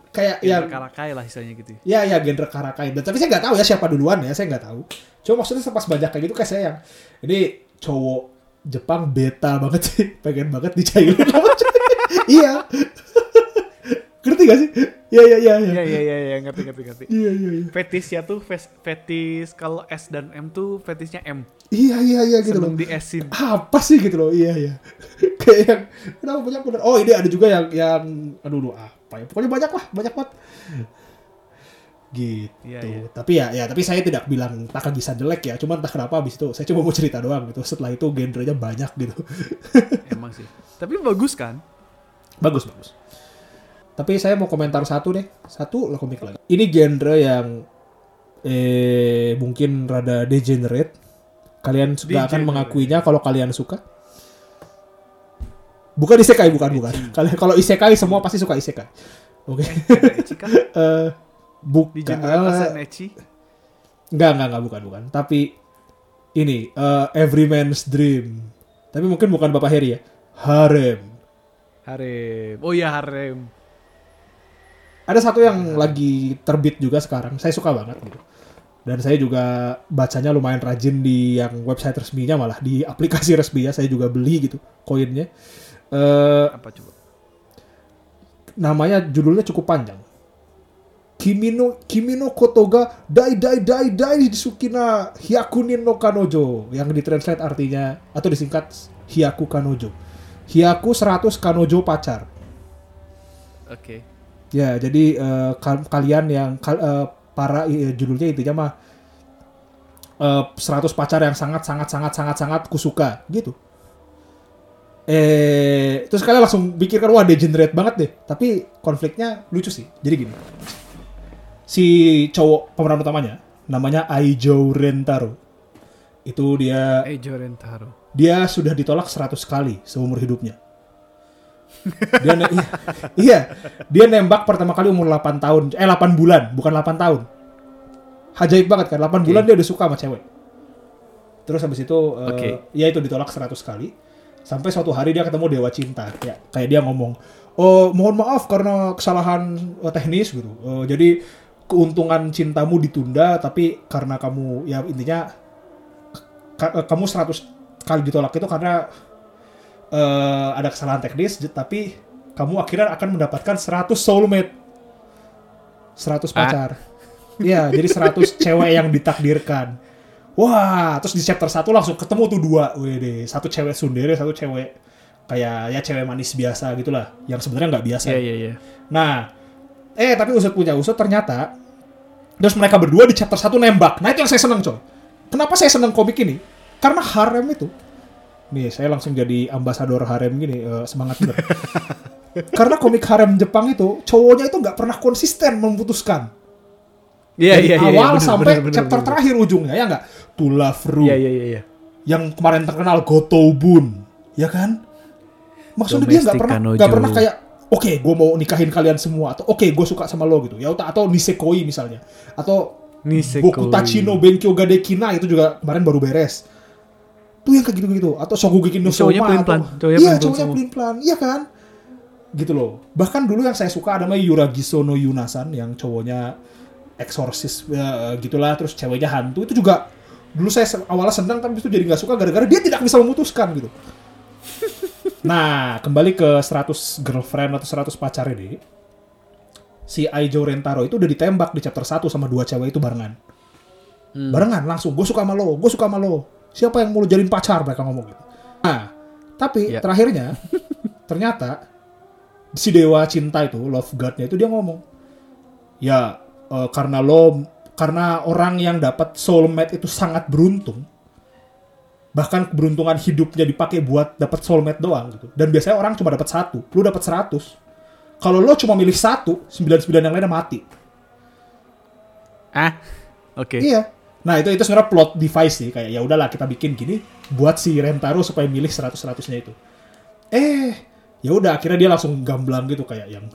kayak yang yang karakai lah istilahnya gitu ya ya genre karakai. Dan tapi saya nggak tahu ya siapa duluan ya, saya nggak tahu. Cuma maksudnya pas banyak kayak gitu kayak saya yang ini cowok Jepang beta banget sih, pengen banget cewek. Iya. Ngerti gak sih? Iya iya iya iya. Iya iya iya iya ngerti ngerti ngerti. Iya iya iya. Fetisnya tuh fes- fetis kalau S dan M tuh fetisnya M. Iya iya iya gitu loh. Seneng di S-in. Apa sih gitu loh? Iya iya. Kayak yang kenapa banyak bener. Oh ini ada juga yang yang aduh aduh apa ya? Pokoknya banyak lah, banyak banget. Gitu. Iya, iya. Tapi ya ya tapi saya tidak bilang Takagi-san jelek ya. Cuman entah kenapa abis itu saya cuma mau cerita doang gitu. Setelah itu genrenya banyak gitu. Emang sih. Tapi bagus kan? bagus bagus. Tapi saya mau komentar satu deh. Satu lah komik lagi. Ini genre yang eh mungkin rada degenerate. Kalian sudah akan Degenerate. mengakuinya kalau kalian suka. Bukan isekai, bukan bukan. Kalian kalau isekai semua pasti suka isekai. Oke. Ada Echi kan? Eh bukan. Enggak, enggak, enggak, bukan, bukan. Tapi ini eh, Every Man's Dream. Tapi mungkin bukan Bapak Heri ya. Harem. Harem. Oh iya harem. Ada satu yang lagi terbit juga sekarang. Saya suka banget gitu. Dan saya juga bacanya lumayan rajin di yang website resminya malah di aplikasi resminya saya juga beli gitu koinnya. Eh Apa coba? namanya judulnya cukup panjang. Kimino Kimino Kotoga Dai Dai Dai Dai Sukina Hyakunin no Kanojo yang ditranslate artinya atau disingkat Hyaku Kanojo. Hyaku 100 Kanojo pacar. Oke. Ya, jadi kal- kalian yang kal- eh, para eh, judulnya intinya mah eh, 100 pacar yang sangat sangat sangat sangat sangat kusuka gitu. eh terus kalian langsung pikirkan wah degenerate banget deh tapi konfliknya lucu sih jadi gini si cowok pemeran utamanya namanya Aijo Rentaro itu dia Ejo Rentaro. dia sudah ditolak 100 kali seumur hidupnya dia ne- iya, iya. Dia nembak pertama kali umur 8 tahun eh 8 bulan bukan 8 tahun. Ajaib banget kan 8 bulan dia udah suka sama cewek. Terus habis itu eh, Oke. ya itu ditolak 100 kali. Sampai suatu hari dia ketemu dewa cinta ya kayak dia ngomong oh mohon maaf karena kesalahan eh, teknis gitu. Eh, jadi keuntungan cintamu ditunda tapi karena kamu ya intinya ka- kamu 100 kali ditolak itu karena eh, ada kesalahan teknis tapi kamu akhirnya akan mendapatkan 100 soulmate 100 pacar Iya, jadi 100 cewek yang ditakdirkan. Wah, terus di chapter 1 langsung ketemu tuh dua. Wede, satu cewek sundere, satu cewek kayak ya cewek manis biasa gitulah, yang sebenarnya nggak biasa. Iya iya iya. Nah, eh tapi usut punya usut ternyata terus mereka berdua di chapter 1 nembak. Nah, itu yang saya seneng, coy. Kenapa saya seneng komik ini? Karena harem itu. Nih, saya langsung jadi ambasador harem gini, eh, semangat bener. Karena komik harem Jepang itu, cowoknya itu nggak pernah konsisten memutuskan. Iya Dari iya iya. awal bener, sampai bener, bener, chapter bener. terakhir ujungnya, ya nggak? To Love Ru, Iya iya iya iya. yang kemarin terkenal Gotobun, ya kan? Maksudnya dia nggak pernah nggak pernah kayak oke gue mau nikahin kalian semua atau oke gue suka sama lo gitu ya atau nisekoi misalnya atau Nisekoi. Boku Tachi no Benkyo Gadekina itu juga kemarin baru beres tuh yang kayak gitu-gitu. Atau Shokugeki no Cowoknya Soma atau cowoknya iya cowoknya semua. pelin-pelan. Iya kan? Gitu loh. Bahkan dulu yang saya suka ada namanya Yuragiso no Yunasan yang cowoknya eksorsis ya, gitulah. Terus ceweknya hantu. Itu juga dulu saya awalnya senang tapi itu jadi nggak suka gara-gara dia tidak bisa memutuskan gitu. Nah kembali ke 100 girlfriend atau 100 pacar ini si Aijo Rentaro itu udah ditembak di chapter 1 sama dua cewek itu barengan. Barengan langsung. Gue suka sama lo gue suka sama lo siapa yang mau lo jadiin pacar mereka ngomong gitu nah tapi Ya. terakhirnya ternyata si dewa cinta itu love godnya itu dia ngomong ya eh, karena lo karena orang yang dapat soulmate itu sangat beruntung bahkan keberuntungan hidupnya dipakai buat dapat soulmate doang gitu dan biasanya orang cuma dapat satu lu dapat 100 kalau lo cuma milih satu 99 yang lainnya mati Ah. Oke. Iya. Nah itu itu sebenarnya plot device sih kayak ya udahlah kita bikin gini buat si Rentaro supaya milih 100 100-nya itu. Eh, ya udah akhirnya dia langsung gamblang gitu kayak yang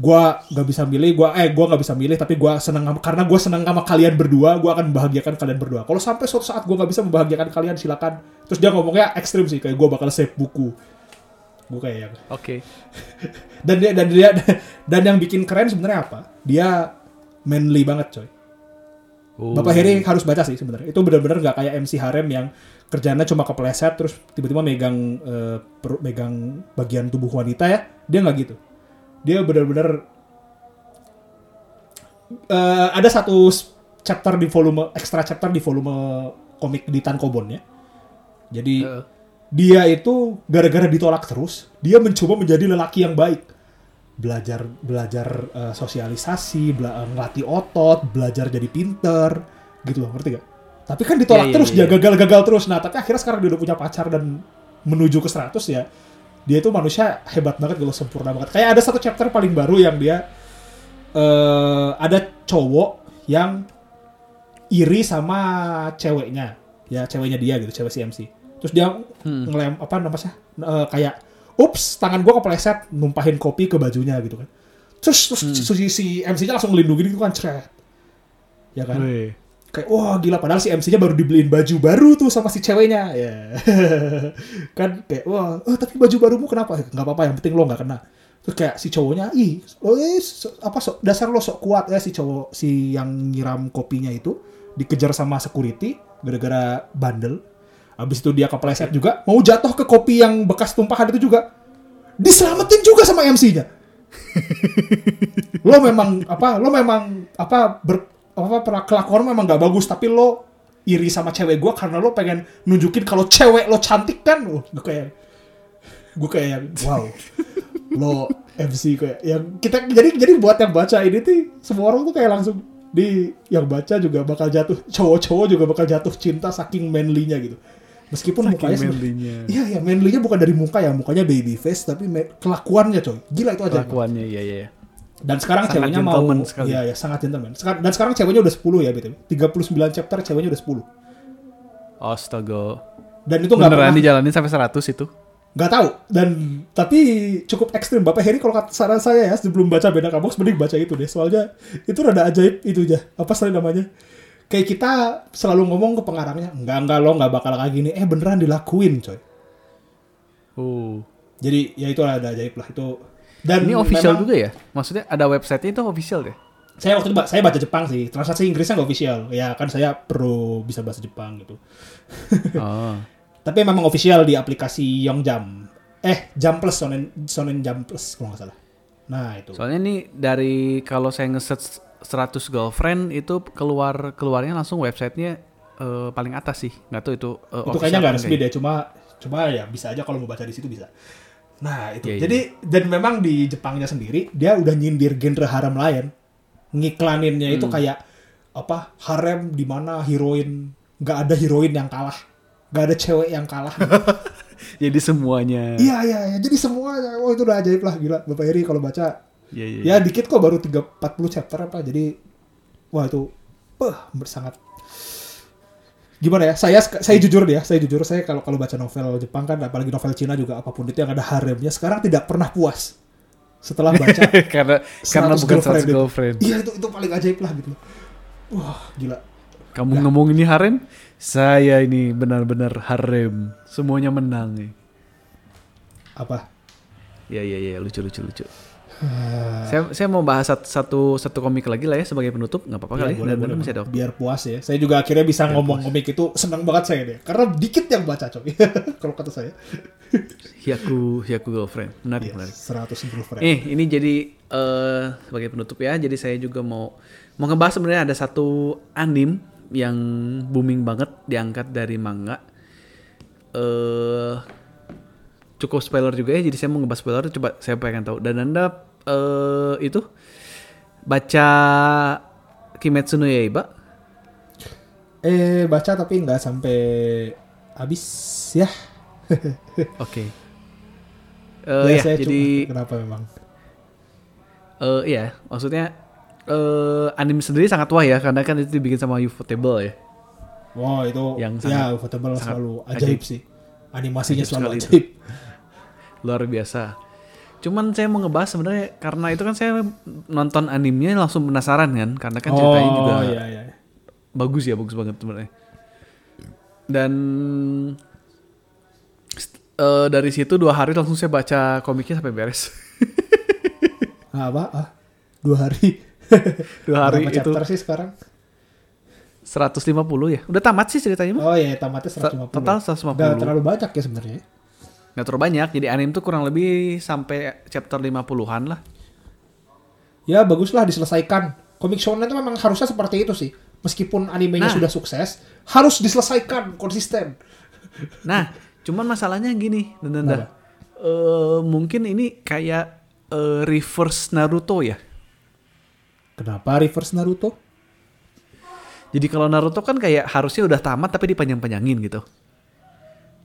gua nggak bisa milih, gua eh gua nggak bisa milih tapi gua seneng sama- karena gua seneng sama kalian berdua, gua akan membahagiakan kalian berdua. Kalau sampai suatu saat gua nggak bisa membahagiakan kalian silakan. Terus dia ngomongnya ekstrim sih kayak gua bakal save buku. Gua kayak yang Oke. dan dia dan dia dan yang bikin keren sebenarnya apa? Dia manly banget coy. Oh. Bapak Heri harus baca sih sebenarnya. Itu benar-benar nggak kayak MC Harem yang kerjanya cuma kepleset terus tiba-tiba megang perut- megang bagian tubuh wanita ya. Dia nggak gitu. Dia benar-benar eh, ada satu chapter di volume extra chapter di volume komik di Tankobon ya. Jadi Heeh. dia itu gara-gara ditolak terus, dia mencoba menjadi lelaki yang baik. Belajar belajar eh, sosialisasi, bela- ngelatih otot, belajar jadi pinter, gitu loh, ngerti gak? Tapi kan ditolak Iya, iya, terus, dia iya. gagal-gagal terus. Nah, tapi akhirnya sekarang dia udah punya pacar dan menuju ke 100 ya. Dia itu manusia hebat banget gitu, sempurna banget. Kayak ada satu chapter paling baru yang dia eh ada cowok yang iri sama ceweknya ya ceweknya dia gitu cewek si MC terus dia ngelem apa namanya eh, kayak ups tangan gua kepleset numpahin kopi ke bajunya gitu kan. Terus terus si, si MC-nya langsung ngelindungin gitu kan cret. Ya kan? Wih. kayak wah gila padahal si MC-nya baru dibeliin baju baru tuh sama si ceweknya. Ya. Kan kayak wah eh, tapi baju barumu kenapa? Nggak apa-apa yang penting lo nggak kena. Terus kayak si cowoknya ih lo eh, so- apa sok dasar lo sok kuat ya si cowok si yang nyiram kopinya itu. Dikejar sama security gara-gara bandel habis itu dia kepleset juga mau jatuh ke kopi yang bekas tumpahan itu juga. Diselamatin juga sama MC-nya lo memang apa lo memang apa ber apa kelakuan memang gak bagus tapi lo iri sama cewek gue karena lo pengen nunjukin kalau cewek lo cantik kan? Oh, gue kayak gue kayak wow. Lo MC kayak yang kita jadi jadi buat yang baca ini tuh semua orang tuh kayak langsung di yang baca juga bakal jatuh cowok-cowok juga bakal jatuh cinta saking manly-nya gitu Meskipun Saking mukanya manly-nya. Iya, iya, manly-nya bukan dari muka ya, mukanya baby face tapi me- kelakuannya coy. Gila itu aja. Kelakuannya iya iya. Dan sekarang Sangat ceweknya mau sekali. Iya, ya, sangat gentleman. Sekar- dan sekarang ceweknya udah 10 ya, BTW. 39 chapter ceweknya udah 10. Astaga. Dan itu nggak pernah dijalanin sampai 100 itu. nggak tahu dan tapi cukup ekstrim Bapak Heri kalau kata saran saya ya sebelum baca beda kabox mending baca itu deh soalnya itu rada ajaib itu aja apa sih namanya kayak kita selalu ngomong ke pengarangnya enggak enggak lo nggak bakal kayak gini. Eh beneran dilakuin coy. Oh. jadi ya itu ada ajaib lah itu. Dan Ini official memang- juga ya? Maksudnya ada website itu official deh. saya waktu itu saya baca Jepang sih. Transaksi Inggrisnya nggak official. Ya kan saya perlu bisa bahasa Jepang gitu. Oh. tapi memang official di aplikasi Yongjam. Eh Jam Plus Sonen Sonen Jam Plus kalau nggak salah. Nah itu. Soalnya ini dari kalau saya ngeset 100 girlfriend itu keluar keluarnya langsung websitenya eh, paling atas sih. Nggak tahu itu eh, itu kayaknya nggak resmi deh. Cuma cuma ya bisa aja kalau mau baca di situ bisa. Nah itu. Iya, iya. jadi dan memang di Jepangnya sendiri dia udah nyindir genre harem lain. Ngiklaninnya itu Hmm. kayak apa harem di mana heroin. Nggak ada heroin yang kalah. Nggak ada cewek yang kalah. Jadi semuanya. iya iya iya. Jadi semuanya. Oh itu udah ajaib lah. Gila. Bapak Heri kalau baca Iya iya. ya dikit kok baru 3 40 chapter apa jadi wah itu peh sangat gimana ya saya saya jujur deh ya saya jujur saya kalau kalau baca novel Jepang kan apalagi novel Cina juga apa pun itu yang ada haremnya sekarang tidak pernah puas setelah baca karena karena 100 bukan 100 girlfriend. girlfriend. iya itu itu paling ajaib lah gitu wah gila Kamu ngomong ini harem, saya ini benar-benar harem. Semuanya menang nih. apa Iya iya iya lucu lucu lucu. Ah, Saya saya mau bahas satu satu, satu komik lagi lah ya sebagai penutup nggak apa-apa ya, kali. boleh, boleh, masih ada waktu. biar puas ya saya juga akhirnya bisa ngomong komik itu senang banget saya deh karena dikit yang baca coy kalau kata saya Hyaku Hyaku girlfriend menarik Iya, menarik. 100 girlfriend Eh ini jadi eh sebagai penutup ya. Jadi saya juga mau mau ngebahas sebenarnya ada satu anim yang booming banget diangkat dari manga. Eh cukup spoiler juga ya. Jadi saya mau ngebahas spoiler. Coba saya pengen tahu. Dan anda eh itu baca Kimetsu no Yaiba? Eh baca tapi nggak sampai habis ya. Oke. Ya, Eh ya, saya jadi cuma- kenapa memang? eh iya, maksudnya eh anime sendiri sangat wah ya karena kan itu dibikin sama Ufotable ya. Wow itu Yang ya sangat- Ufotable sangat selalu ajaib. ajaib sih. Animasinya Ajaib selalu sekali itu. ajaib. luar biasa. Cuman saya mau ngebahas sebenarnya karena itu kan saya nonton animenya langsung penasaran kan karena kan ceritanya juga Oh iya iya. bagus ya bagus banget sebenarnya. Dan eh, dari situ dua hari langsung saya baca komiknya sampai beres. Apa? Ah, dua hari. dua hari Berapa itu chapter sih sekarang? 150 ya. Udah tamat sih ceritanya mah. Oh iya tamatnya 150. Total 150. Nggak terlalu banyak ya sebenarnya. Nggak terlalu banyak. Jadi anime tuh kurang lebih sampai chapter 50-an lah. Ya baguslah diselesaikan. Komik shonen itu memang harusnya seperti itu sih. Meskipun animenya Nah. sudah sukses, harus diselesaikan konsisten. Nah, cuman masalahnya gini, dan Kenapa? mungkin ini kayak eh, reverse Naruto ya. Kenapa reverse Naruto? Jadi kalau Naruto kan kayak harusnya udah tamat tapi dipanjang-panjangin gitu.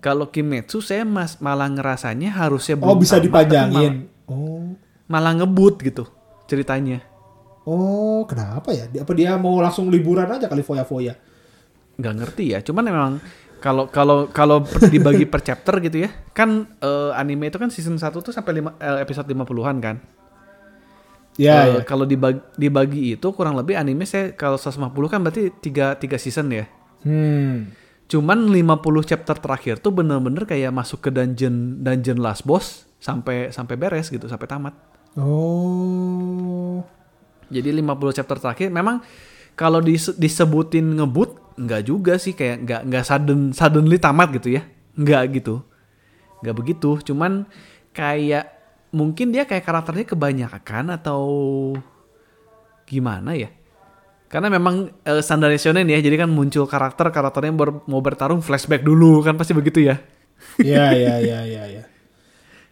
Kalau Kimetsu saya mas malah ngerasanya harusnya Oh belum bisa tamat, dipanjangin. Oh. Malah, malah ngebut gitu ceritanya. Oh, kenapa ya? Apa dia mau langsung liburan aja kali foya-foya? nggak ngerti ya cuman memang kalau kalau kalau dibagi per chapter gitu ya kan eh, anime itu kan season 1 tuh sampai lima, eh, episode 50-an kan Ya, Eh, ya. kalau dibagi, dibagi itu kurang lebih anime saya kalau 150 kan berarti 3 tiga season ya Hmm. Cuman 50 chapter terakhir tuh bener-bener kayak masuk ke dungeon dungeon last boss sampai sampai beres gitu sampai tamat Oh. Jadi 50 chapter terakhir memang kalau dise- disebutin ngebut nggak juga sih kayak nggak nggak sudden suddenly tamat gitu ya. Nggak gitu. Nggak begitu, cuman kayak mungkin dia kayak karakternya kebanyakan atau gimana ya? Karena memang eh, standarnya shonen ya, jadi kan muncul karakter karakternya ber- mau bertarung flashback dulu kan pasti begitu ya. Ya, ya, ya, ya, ya.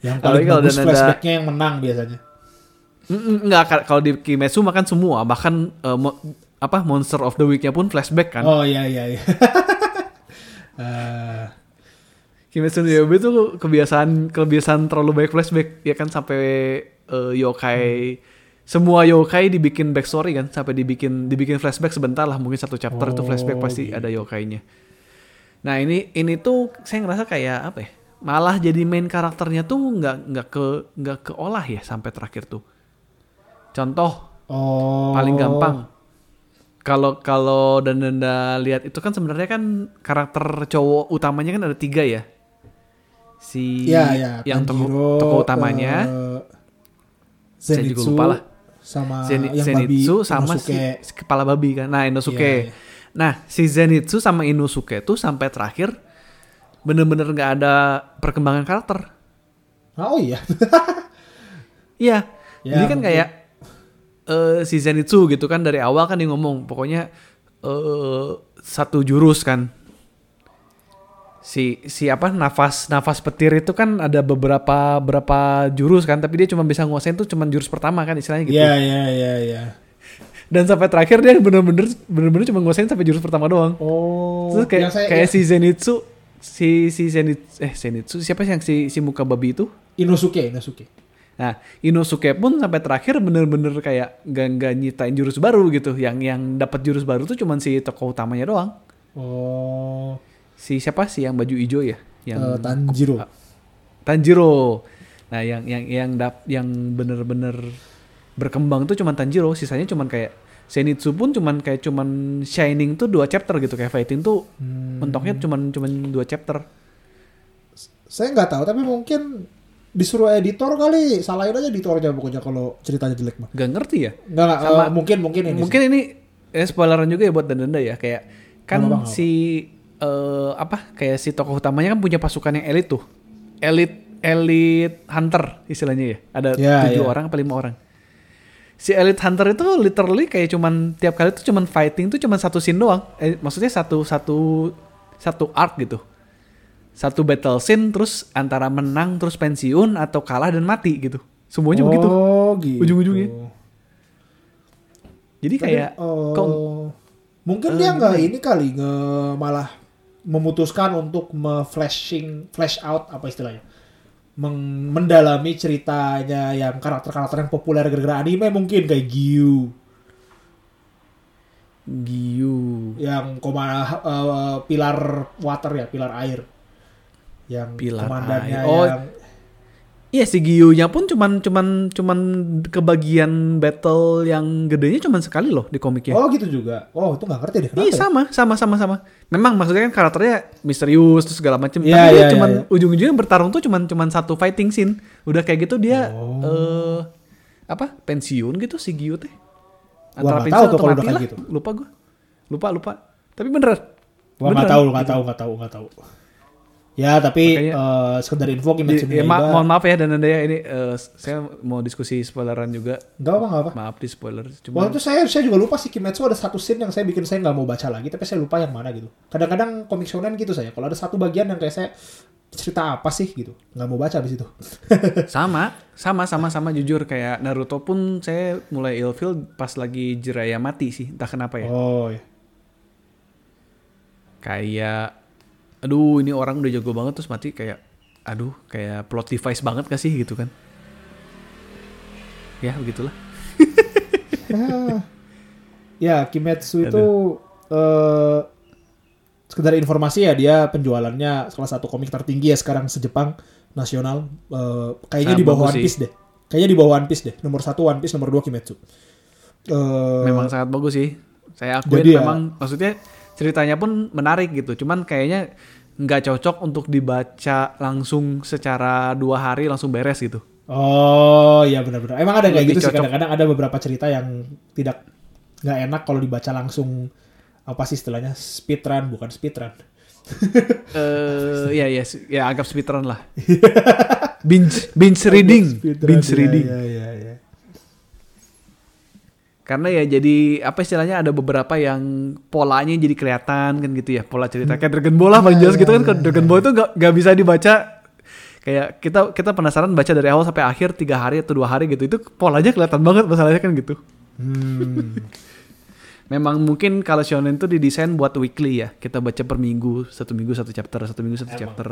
Yang paling kalau bagus dan ada- flashbacknya yang menang biasanya. Nggak ka- kalau di Kimetsu makan semua bahkan eh, mo- apa monster of the week-nya pun flashback kan. Oh, iya, iya, iya. Eh, Kimetsu no Yaiba itu kebiasaan kebiasaan terlalu banyak flashback ya kan sampai eh, yokai semua yokai dibikin backstory kan sampai dibikin dibikin flashback sebentar lah mungkin satu chapter itu flashback Oh, pasti gitu. ada yokainya. Nah ini ini tuh saya ngerasa kayak apa ya malah jadi main karakternya tuh nggak nggak ke nggak keolah ya sampai terakhir tuh. Contoh Oh. paling gampang kalau kalau dan danda lihat itu kan sebenarnya kan karakter cowok utamanya kan ada tiga ya si Ya, ya. yang tokoh Tanjiro, tokoh utamanya eh, Saya juga lupa lah. Sama Zen- yang Zenitsu babi sama Inosuke. si, si kepala babi kan nah Inosuke Iya, iya. nah si Zenitsu sama Inosuke tuh sampai terakhir bener-bener nggak ada perkembangan karakter oh iya. Iya. Ya, Jadi kan mungkin. kayak eh si Zenitsu gitu kan dari awal kan dia ngomong pokoknya eh satu jurus kan. Si si apa nafas nafas petir itu kan ada beberapa berapa jurus kan tapi dia cuma bisa nguasain tuh cuma jurus pertama kan istilahnya gitu. Iya, iya, iya, iya. Dan sampai terakhir dia bener-bener bener-bener cuma nguasain sampai jurus pertama doang. Oh, Terus kayak saya- kayak ya, si Zenitsu si si Zenitsu eh Zenitsu siapa sih yang si si muka babi itu? Inosuke, Inosuke. Nah, Inosuke pun sampai terakhir bener-bener kayak gak, gak nyitain jurus baru gitu. Yang yang dapat jurus baru tuh cuman si tokoh utamanya doang. Oh, Si siapa sih yang baju hijau ya? Yang eh, Tanjiro. Ah, Tanjiro. Nah, yang yang yang dap yang bener-bener berkembang tuh cuman Tanjiro, sisanya cuman kayak Zenitsu pun cuman kayak cuman Shining tuh dua chapter gitu kayak fighting tuh Hmm. mentoknya cuman cuman dua chapter. Saya nggak tahu, tapi mungkin disuruh editor kali, salahin aja editornya pokoknya kalau ceritanya jelek mah. Gak ngerti ya? Nggak, nggak, Sama- eh, mungkin, mungkin ini mungkin ini eh, spoileran juga ya buat denda ya kayak kan si eh, apa kayak si tokoh utamanya kan punya pasukan yang elit tuh. Elit elit hunter istilahnya ya. Ada Ya, tujuh ya. orang apa lima orang. Si elite hunter itu literally kayak cuman tiap kali tuh cuman fighting tuh cuman satu scene doang. Eh, maksudnya satu satu satu arc gitu. Satu battle scene terus antara menang terus pensiun atau kalah dan mati gitu. Semuanya begitu. Oh, gitu. Ujung-ujungnya. jadi Tapi, kayak oh, kok mungkin eh, dia nggak gimana? ini kali nge malah memutuskan untuk me-flashing flash out apa istilahnya? Meng- mendalami ceritanya yang karakter-karakter yang populer gara-gara anime mungkin kayak Gyu. Giu yang koma eh, pilar water ya pilar air. Yang Pilar komandannya air. Oh, yang Iya si Giyu-nya pun cuman cuman cuman kebagian battle yang gedenya cuman sekali loh di komiknya. oh gitu juga oh itu nggak ngerti deh kenapa Iya ya? sama sama sama sama. Memang maksudnya kan karakternya misterius terus segala macam. Iya, Tapi dia iya, cuman iya, iya. ujung-ujungnya bertarung tuh cuman cuman satu fighting scene. Udah kayak gitu dia Oh. eh apa pensiun gitu si Giyu teh. Wah, tuh kalau udah kayak lah. gitu. Lupa gua. Lupa lupa. Tapi beneran. Wah nggak tahu nggak tahu nggak tahu nggak tahu ya tapi Makanya- eh, sekedar info Kimetsu no Ya, ma- mohon maaf ya dan anda ya ini eh, saya mau diskusi spoileran juga. nggak apa nggak apa Maaf di spoiler. Waktu Cuma itu saya saya juga lupa sih Kimetsu ada satu scene yang saya bikin saya nggak mau baca lagi tapi saya lupa yang mana gitu. Kadang-kadang komik shonen gitu saya. Kalau ada satu bagian yang kayak saya cerita apa sih gitu nggak mau baca abis itu. sama, sama, sama, sama jujur kayak Naruto pun saya mulai ilfeel pas lagi Jiraiya mati sih, entah kenapa ya. Oh ya. Kayak, aduh ini orang udah jago banget terus mati kayak, aduh kayak plot device banget gak sih gitu kan? Ya begitulah. Ah. ya Kimetsu itu eh sekedar informasi ya dia penjualannya salah satu komik tertinggi ya sekarang se-Jepang nasional Eh, kayaknya Ah, di bawah One sih. Piece deh. Kayaknya di bawah One Piece deh. Nomor satu One Piece, nomor dua Kimetsu. Eh, Memang sangat bagus sih. Saya akuin Jadi ya- memang, maksudnya ceritanya pun menarik gitu. Cuman kayaknya nggak cocok untuk dibaca langsung secara dua hari langsung beres gitu. Oh iya benar-benar. Emang ada kayak gitu sih cocok. kadang-kadang ada beberapa cerita yang tidak nggak enak kalau dibaca langsung apa sih istilahnya speedrun bukan speedrun. Eh ya ya ya anggap speedrun lah. binge binge reading, binge iya, reading. Iya iya. Karena ya jadi apa istilahnya ada beberapa yang polanya jadi kelihatan kan gitu ya pola cerita kayak Dragon Ball lah paling jelas gitu kan Kalau Dragon Ball itu gak, gak bisa dibaca kayak kita kita penasaran baca dari awal sampai akhir tiga hari atau dua hari gitu itu polanya kelihatan banget masalahnya kan gitu. Hmm. Memang mungkin kalau shonen itu didesain buat weekly ya kita baca per minggu satu minggu satu chapter satu minggu satu Emang. chapter.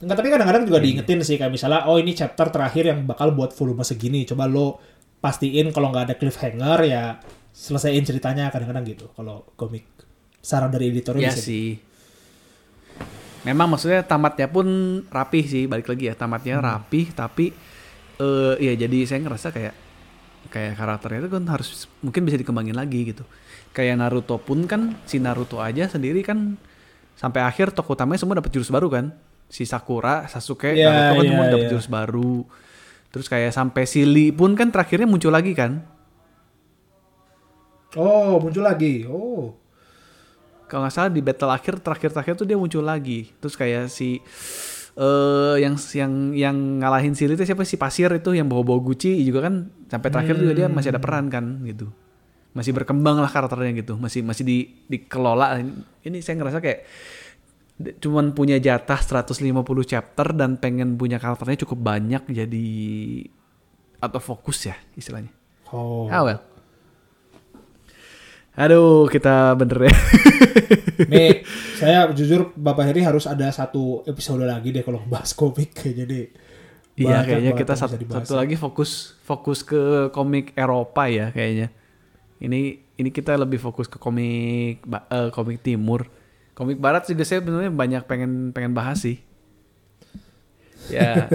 Enggak, tapi kadang-kadang juga diingetin sih kayak misalnya oh ini chapter terakhir yang bakal buat volume segini. Coba lo pastiin kalau nggak ada cliffhanger ya selesaiin ceritanya kadang-kadang gitu. Kalau komik saran dari editornya Ya sih. Memang maksudnya tamatnya pun rapih sih, balik lagi ya. Tamatnya rapih tapi eh ya jadi saya ngerasa kayak kayak karakternya itu kan harus mungkin bisa dikembangin lagi gitu. Kayak Naruto pun kan si Naruto aja sendiri kan sampai akhir tokoh utamanya semua dapat jurus baru kan. Si Sakura, Sasuke, Iya, Naruto kan semua iya, dapat iya. jurus baru. Terus kayak sampai si Lee pun kan terakhirnya muncul lagi kan. Oh, muncul lagi. Oh. kalau nggak salah di battle akhir terakhir-terakhir tuh dia muncul lagi terus kayak si eh yang yang yang ngalahin si Lita siapa si pasir itu yang bawa bawa Gucci juga kan sampai terakhir juga dia masih ada peran kan gitu masih berkembang lah karakternya gitu masih masih di dikelola ini saya ngerasa kayak cuman punya jatah 150 chapter dan pengen punya karakternya cukup banyak jadi atau fokus ya istilahnya Oh. ah well aduh kita bener ya Nih, saya jujur Bapak Heri harus ada satu episode lagi deh kalau bahas komik kayaknya deh. Iya kayaknya kita satu, satu lagi fokus fokus ke komik Eropa ya kayaknya. Ini ini kita lebih fokus ke komik eh, komik timur. Komik barat juga saya sebenarnya banyak pengen pengen bahas sih. Ya.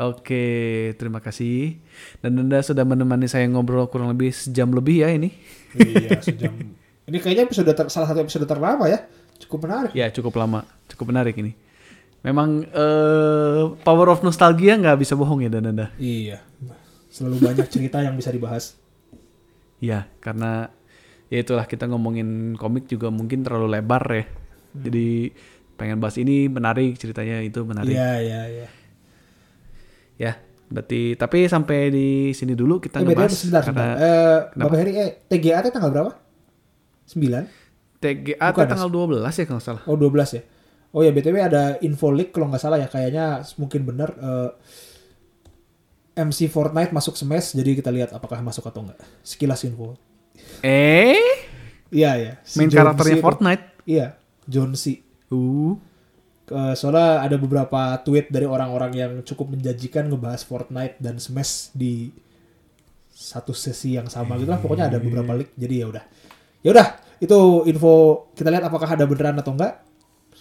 Oke, terima kasih. Dan Anda sudah menemani saya ngobrol kurang lebih sejam lebih ya ini. iya, sejam. Ini kayaknya episode ter- salah satu episode terlama ya. Cukup menarik. Ya cukup lama, cukup menarik ini. Memang eh, power of nostalgia nggak bisa bohong ya dan Anda. Iya. Selalu banyak cerita yang bisa dibahas. Ya, karena ya itulah kita ngomongin komik juga mungkin terlalu lebar ya. Jadi pengen bahas ini menarik ceritanya itu menarik. Iya, iya, iya. Ya, berarti tapi sampai di sini dulu kita Eh, BTW ngebahas sebentar, sebentar. karena Eh, Bapak Heri, eh, TGA tanggal berapa? 9? TGA bukan, tanggal 12 ya kalau salah. Oh, 12 ya. Oh ya, BTW ada info leak kalau nggak salah ya. Kayaknya mungkin benar eh, MC Fortnite masuk Smash, jadi kita lihat apakah masuk atau enggak. Sekilas info. Eh, Iya, ya. main karakternya Fortnite. Iya, John C. Uh, Eh, soalnya ada beberapa tweet dari orang-orang yang cukup menjanjikan ngebahas Fortnite dan Smash di satu sesi yang sama gitu lah. Pokoknya ada beberapa leak. Jadi ya udah. Ya udah, itu info kita lihat apakah ada beneran atau enggak.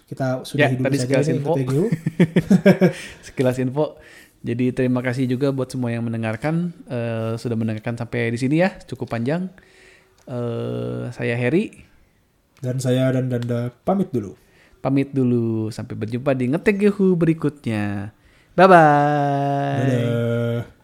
Kita sudah Ya, hidup tadi saja sekilas info. Sekilas info. Jadi terima kasih juga buat semua yang mendengarkan eh, sudah mendengarkan sampai di sini ya, cukup panjang. Eh, saya Harry. Dan saya dan Danda pamit dulu. Pamit dulu sampai berjumpa di ngetek Yuhu berikutnya. Bye bye. Dadah.